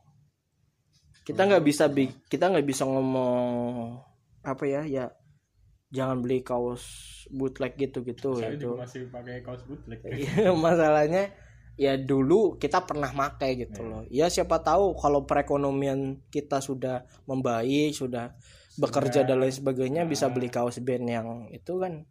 kita nggak bisa bi kita nggak bisa ngomong apa ya ya jangan beli kaos bootleg gitu gitu saya ya itu. juga masih pakai kaos bootleg. <laughs> Iya, masalahnya ya dulu kita pernah pakai gitu Iya. loh. Ya siapa tahu kalau perekonomian kita sudah membaik sudah bekerja dan lain sebagainya bisa Nah. beli kaos band yang itu kan.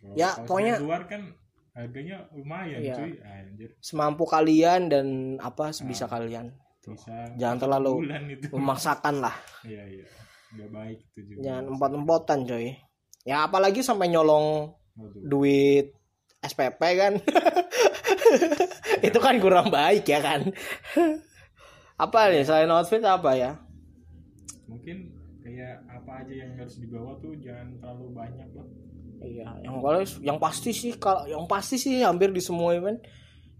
Kalau Ya, pokoknya- luar kan harganya lumayan Iya. cuy. Anjir. Semampu kalian dan apa sebisa Nah. kalian. bisa Jangan terlalu memaksakan lah. <laughs> Iya iya. Nggak baik itu juga. Jangan empot-empotan coy. Ya apalagi sampai nyolong Waduh. duit SPP kan. <laughs> Itu kan kurang baik ya kan. <laughs> Apa nih selain outfit apa ya? Mungkin kayak apa aja yang harus dibawa tuh jangan terlalu banyak lah. Iya yang kalau yang pasti sih kalau yang pasti sih hampir di semua event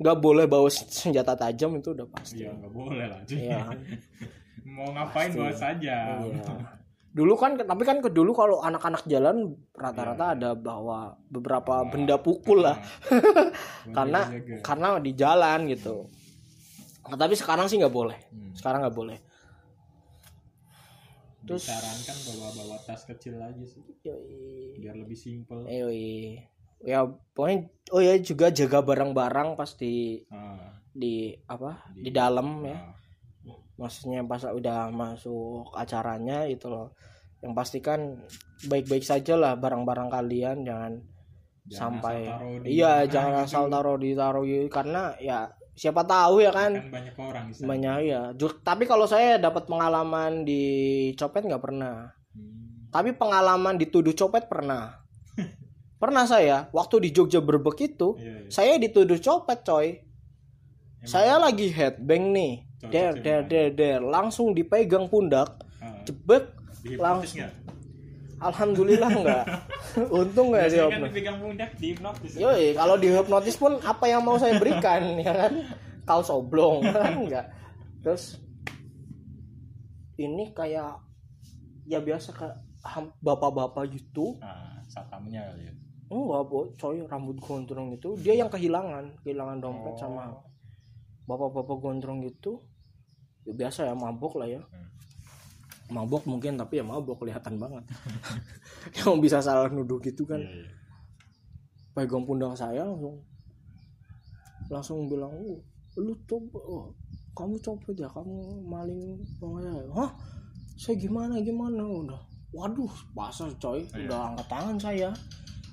nggak boleh bawa senjata tajam itu udah pasti. Iya nggak boleh lah cuy. Iya. <laughs> mau ngapain bawa saja. Iya. <laughs> dulu kan tapi kan ke dulu kalau anak-anak jalan rata-rata Iya. ada bawa beberapa benda pukul lah. Buat <laughs> karena karena di jalan gitu. Nah, tapi sekarang sih nggak boleh. Hmm. sekarang nggak boleh terus- disarankan bawa-bawa tas kecil aja sih Yoi. biar lebih simple Yoi. ya pokoknya oh ya juga jaga barang-barang pas di Ah, di apa Di- di, dalam ya ah. maksudnya pas udah masuk acaranya itu loh yang pastikan baik-baik saja lah barang-barang kalian jangan, Jangan sampai taruh di iya jangan gitu. asal taruh ditaruh gitu karena ya siapa tahu ya kan? Kan banyak orang di sana. banyak ya tapi kalau saya dapat pengalaman di copet nggak pernah. Hmm. tapi pengalaman dituduh copet pernah. <laughs> Pernah saya waktu di Jogja Berbek itu Iya, iya. saya dituduh copet coy. Emang? Saya lagi headbang nih. Der der der der. Langsung dipegang pundak Ah, jebek langsung? Alhamdulillah enggak <laughs> untung enggak Biasanya kan dipegang pundak dihipnotis. Yoi, kalau dihipnotis pun apa yang mau saya berikan <laughs> ya kan? Kaos oblong kan <laughs> enggak. Terus ini kayak ya biasa kayak ham- bapak-bapak gitu. Nah, satamnya kali ya. Enggak, Bu, coy, rambut gondrong itu dia yang kehilangan, kehilangan dompet Oh. sama bapak-bapak gondrong gitu. Ya biasa ya mabok lah ya. Hmm. Mabok mungkin tapi ya mabok kelihatan banget. <laughs> yang bisa salah nuduh gitu kan. Iya, iya. pegang pundak saya langsung. Langsung bilang oh, lu coba oh, kamu copet ya? Kamu maling uang saya hah? Saya gimana gimana? Udah. Waduh pasal coy. Iya. udah angkat tangan saya.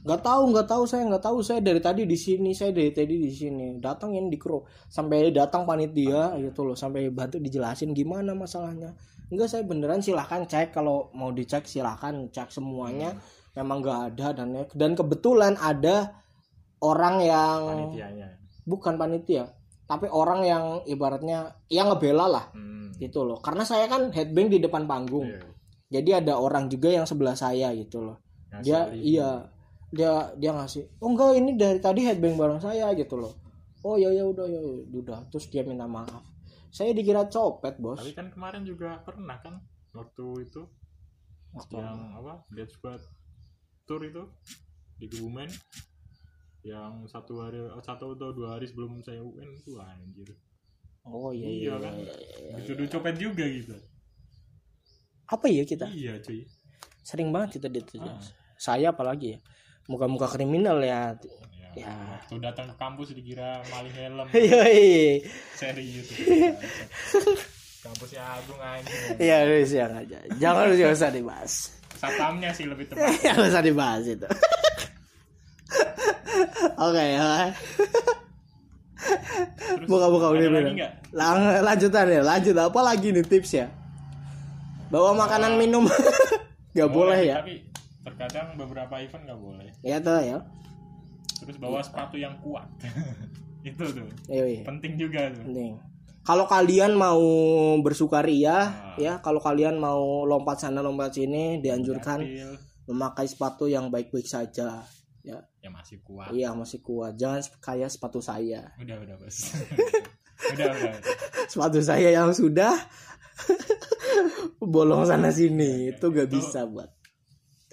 Nggak tahu nggak tahu saya nggak tahu. Saya dari tadi di sini saya dari tadi di sini. Datangin di kro sampai datang panitia gitu loh. Sampai bantu dijelasin gimana masalahnya enggak saya beneran silahkan cek. Kalau mau dicek silahkan cek semuanya. Memang nggak ada dan dan kebetulan ada orang yang Panitianya. bukan panitia tapi orang yang ibaratnya yang ngebela lah. Hmm. gitu loh. Karena saya kan headbang di depan panggung. Iya. jadi ada orang juga yang sebelah saya gitu loh. Ngasih dia alibi. iya. Dia dia ngasih oh enggak ini dari tadi headbang bareng saya gitu loh. Oh ya ya udah ya ya, udah. Terus dia minta maaf saya dikira copet bos. Tapi kan kemarin juga pernah kan waktu itu Waktu yang apa? Dead Squad Tour itu di Kebumen. Yang satu hari oh, satu atau dua hari sebelum saya UN itu anjir. Oh iya iya iya, kan? iya, iya. dituduh copet juga gitu. Apa ya kita? Iya cuy. Sering banget kita dituduh Ah. saya apalagi ya muka-muka kriminal ya ya, Ya. waktu datang ke kampus dikira maling helm <laughs> Yoi. serius kampusnya Agung anjing Iya, harus yang aja. Jangan harus usah dibahas. satamnya sih lebih tepat Jangan usah dibahas itu. Oke. Terus Buka-buka udah nggak? Lanjutan ya, lanjut apa lagi nih tips ya? Bawa makanan minum. <laughs> Gak boleh ya. tapi terkadang beberapa event nggak boleh Ya tuh ya. Terus bawa sepatu yang kuat <laughs> itu tuh Yoi. penting juga tuh Penting. Kalau kalian mau bersukaria, Ah. ya, kalau kalian mau lompat sana lompat sini, dianjurkan Dapil, memakai sepatu yang baik-baik saja. Ya, ya masih kuat iya masih kuat. Jangan kayak sepatu saya. udah udah bos <laughs> udah udah sepatu saya yang sudah <laughs> bolong sana sini itu gak Itu- bisa buat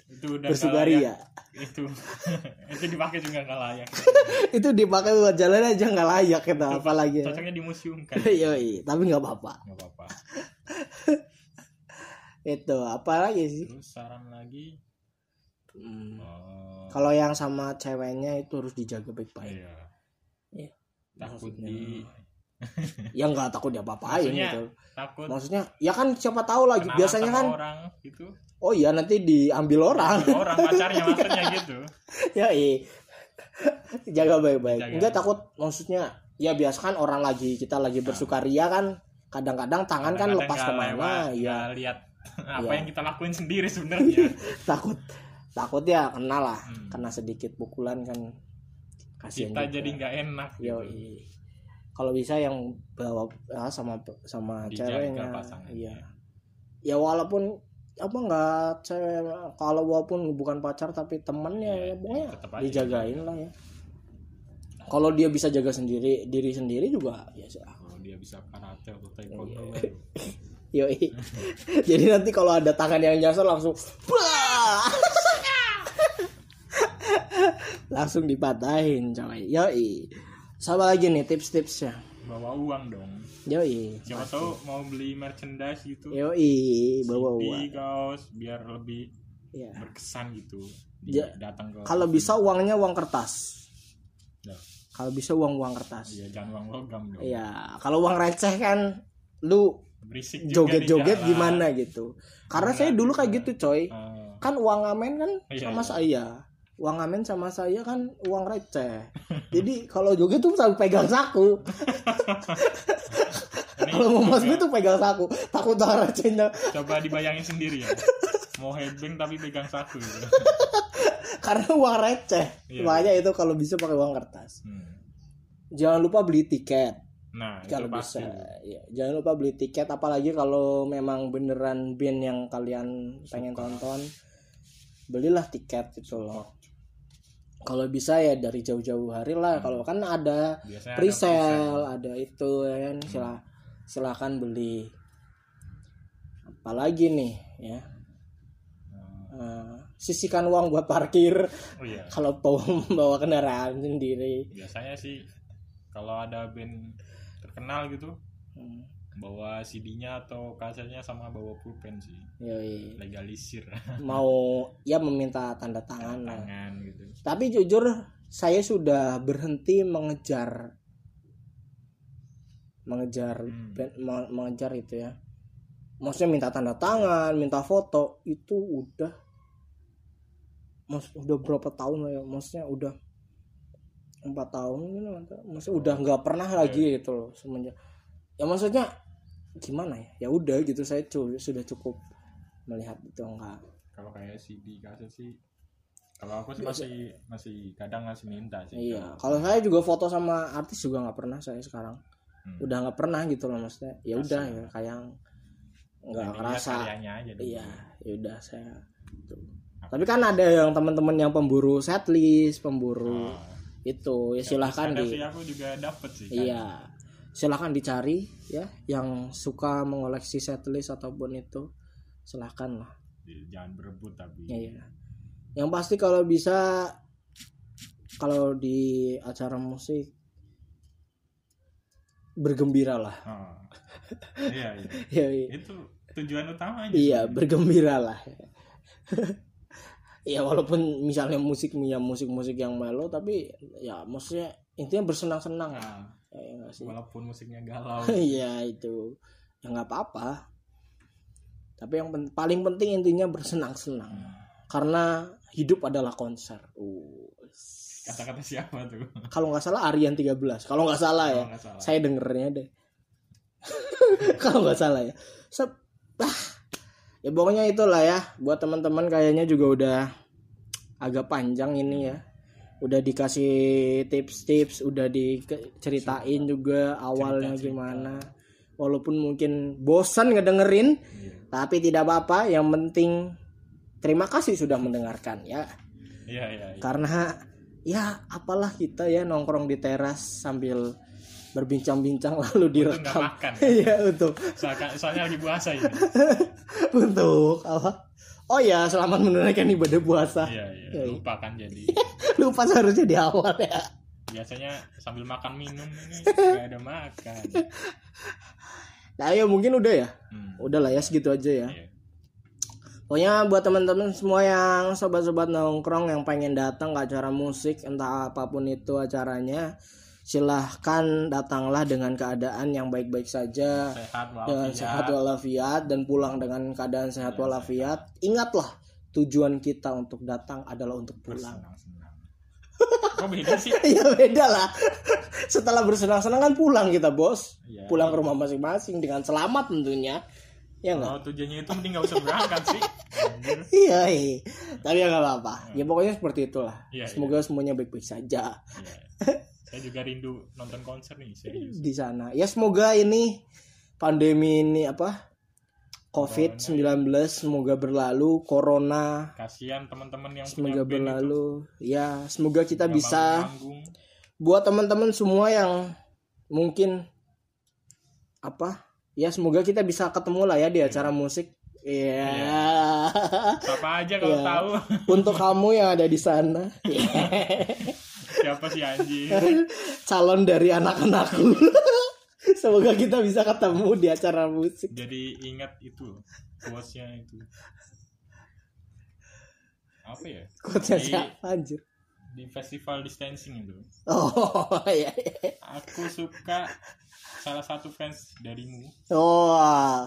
itu udah bersukaria. Itu. <laughs> Itu dipakai juga nggak layak. <laughs> Itu dipakai buat jalan aja nggak layak kita apalagi ya. cocoknya di museum kan? <laughs> Yoi, tapi nggak apa-apa. Nggak apa-apa. Itu apalagi sih? Terus saran lagi? Hmm, oh, kalau yang sama ceweknya itu harus dijaga baik-baik. Iya. Iya. takut di ya nggak takut diapa-apain Maksudnya, gitu. takut maksudnya ya kan siapa tahu lagi kenalan biasanya kan orang gitu. Oh iya nanti diambil orang. Orang pacarnya <laughs> maksudnya gitu. Ya jaga baik-baik. Jaga. enggak takut maksudnya ya biasa kan orang lagi kita lagi bersukaria kan kadang-kadang tangan kan Kadang-kadang lepas nggak ke mana lewat, ya lihat <laughs> apa Iya. yang kita lakuin sendiri sebenarnya. <laughs> Takut takut ya kena lah. Hmm. kena sedikit pukulan kan. Kasihan kita juga. jadi nggak enak Yo, gitu. Kalau bisa yang bawa ah, sama sama ceweknya iya ya walaupun apa nggak cewek kalau walaupun bukan pacar tapi temennya Iya, ya pokoknya tetep aja dijagain lah ya kalau dia bisa jaga sendiri diri sendiri juga ya sih kalau dia bisa karate atau taekwondo Iya. <laughs> Yoi. <laughs> Jadi nanti kalau ada tangan yang nyasar langsung <laughs> langsung dipatahin coy. Yoi. Sama lagi nih tips-tipsnya. bawa uang dong Yoi. siapa tahu mau beli merchandise gitu Yoi, bawa CD, uang. kaos biar lebih Ya. berkesan gitu Ja- datang ke Kalau bisa uangnya uang kertas. Nah, Kalau bisa uang-uang kertas. iya jangan uang logam dong Iya, kalau uang receh kan lu berisik joget-joget jalan. gimana gitu. Karena saya dulu kayak gitu, coy. Eh, kan uang ngamen kan Iya, sama iya. saya uang ngamen sama saya kan uang receh. Jadi kalau joget tuh sampai pegang saku. Kalau mau mas coba- tuh pegang saku. Takut uang recehnya. Coba dibayangin sendiri ya. Mau headbang tapi pegang saku gitu. Karena uang receh. Iya. makanya itu kalau bisa pakai uang kertas. Hmm. jangan lupa beli tiket. Nah kalau bisa ya, jangan lupa beli tiket apalagi kalau memang beneran band yang kalian pengen tonton belilah tiket gitu loh kalau bisa ya dari jauh-jauh hari lah. Kalau kan ada biasanya ada presale ada itu ya kan. Sila- silakan beli. Apalagi nih ya. Eh, sisihkan uang buat parkir. Oh iya. Kalau bawa kendaraan sendiri. Biasanya sih kalau ada band terkenal gitu Hmm, bawa CD-nya atau kasetnya sama bawa pulpen sih. Yoi. legalisir. <laughs> Mau ya meminta tanda tangan lah. Tangan gitu. Tapi jujur saya sudah berhenti mengejar mengejar Hmm. band- me- mengejar itu ya. Maksudnya minta tanda tangan minta foto itu udah mas udah berapa tahun lah ya maksudnya udah empat tahun gitu maksudnya udah nggak pernah lagi gitu loh semenjak ya maksudnya gimana ya ya udah gitu saya cu- sudah cukup melihat itu enggak kalau kayak CD kaset sih kalau aku sih masih masih kadang masih minta sih Iya, kalau saya juga foto sama artis juga nggak pernah saya sekarang. Hmm. Udah nggak pernah gitu loh maksudnya. Ya udah ya kayak nggak ngerasa. Iya, ya udah saya. gitu. Tapi kan ada yang teman-teman yang pemburu setlist, pemburu Oh. itu ya silahkan di. aku juga dapet sih kan. Iya, silahkan dicari ya yang suka mengoleksi setlist ataupun itu silahkan lah. jangan berebut tapi Iya. Yang pasti kalau bisa kalau di acara musik bergembira lah. Oh. iya iya <laughs> Ya, iya. itu tujuan utamanya iya, sih. bergembira lah. <laughs> ya walaupun misalnya musiknya musik-musik yang melo tapi ya maksudnya intinya bersenang-senang lah. Ya, sih? walaupun musiknya galau <laughs> Iya itu ya nggak apa-apa. Tapi yang pen- paling penting intinya bersenang-senang. Karena hidup adalah konser. Uh. kata-kata siapa tuh <laughs> Kalau nggak salah Aryan 13. Kalau nggak salah ya. Salah. Saya dengernya deh. <laughs> Kalau nggak salah ya. Sep. Ah. Ya pokoknya itulah ya. Buat teman-teman kayaknya juga udah agak panjang ini ya. Udah dikasih tips-tips, udah diceritain juga awalnya Cerita-cerita. gimana. Walaupun mungkin bosan ngedengerin, Iya. tapi tidak apa-apa. Yang penting terima kasih sudah mendengarkan ya. iya iya iya. Karena ya apalah kita ya nongkrong di teras sambil berbincang-bincang lalu Untuk direkam. makan <laughs> Iya untuk soalnya, soalnya lagi puasa ini <laughs> untuk apa? Oh ya selamat menunaikan ibadah puasa. iya iya Iya, iya. lupa kan jadi <laughs> Lupa seharusnya di awal ya. biasanya sambil makan minum ini nggak ada makan Nah ya mungkin udah ya. hmm. Udah lah ya segitu aja ya. iya. Pokoknya buat teman-teman semua yang sobat-sobat nongkrong yang pengen datang ke acara musik entah apa pun itu acaranya silahkan datanglah dengan keadaan yang baik-baik saja sehat walafiat sehat walafiat dan pulang dengan keadaan sehat walafiat ingatlah tujuan kita untuk datang adalah untuk pulang kok beda sih? <laughs> Ya beda lah. Setelah bersenang-senang kan pulang kita bos. Iya. pulang ke rumah masing-masing dengan selamat tentunya. Ya enggak kalau tujuannya itu mending nggak usah berangkat sih. <laughs> Iya, iya. tapi ya nggak apa-apa. Ya pokoknya seperti itulah. Iya, semoga semuanya baik-baik saja. Iya. saya juga rindu nonton konser nih serius. Di sana. Ya semoga ini pandemi ini apa covid 19 semoga berlalu corona. Kasihan teman-teman yang semoga punya band itu. berlalu. Ya semoga kita bisa buat teman-teman semua yang mungkin apa? Ya semoga kita bisa ketemu lah ya di acara musik. Iya. siapa aja kalau Iya. tahu. Untuk kamu yang ada di sana, siapa sih anjing? Calon dari anak-anakku. <laughs> Semoga kita bisa ketemu di acara musik. jadi ingat itu quotesnya itu apa ya Quotesnya siapa anjir? di festival distancing itu Oh, <laughs> iya, iya. aku suka salah satu fans darimu Oh.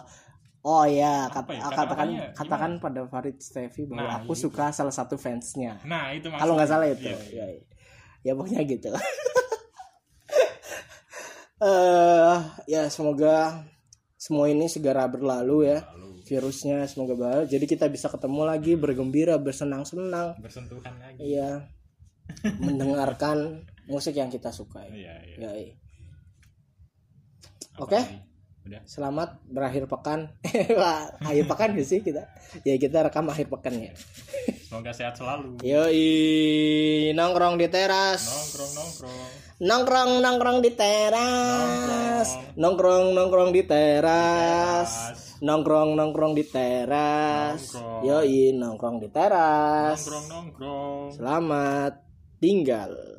Oh ya, kata, ya? katakan katakan pada Farid Stevi bahwa Nah, aku itu. suka salah satu fansnya. nah itu Kalau nggak salah itu. Iya, Ya, iya. ya. ya pokoknya gitu. <laughs> Eh, ya semoga semua ini segera berlalu ya. Lalu Virusnya semoga berlalu. Jadi kita bisa ketemu lagi bergembira, bersenang-senang. bersentuhan lagi Iya. Mendengarkan musik yang kita sukai. iya iya Ya, iya. Oke. lagi? Udah Selamat berakhir pekan. <laughs> Wah, akhir pekan gak sih kita? Ya kita rekam akhir pekan ya. semoga sehat selalu Yoi, nongkrong di teras. nongkrong nongkrong Nongkrong nongkrong di teras. Nongkrong nongkrong di teras. Nongkrong nongkrong di teras. Nongkrong. Yoi, nongkrong di teras. nongkrong nongkrong Selamat tinggal.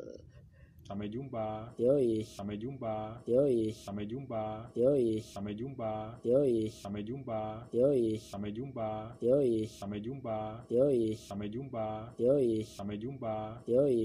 Sampai jumpa. Yoi, sampai jumpa. Yoi, sampai jumpa. Yoi, sampai jumpa. Yoi, sampai jumpa. Yoi, sampai jumpa. Yoi, sampai jumpa. Yoi, sampai jumpa. Yoi, sampai jumpa. Yoi.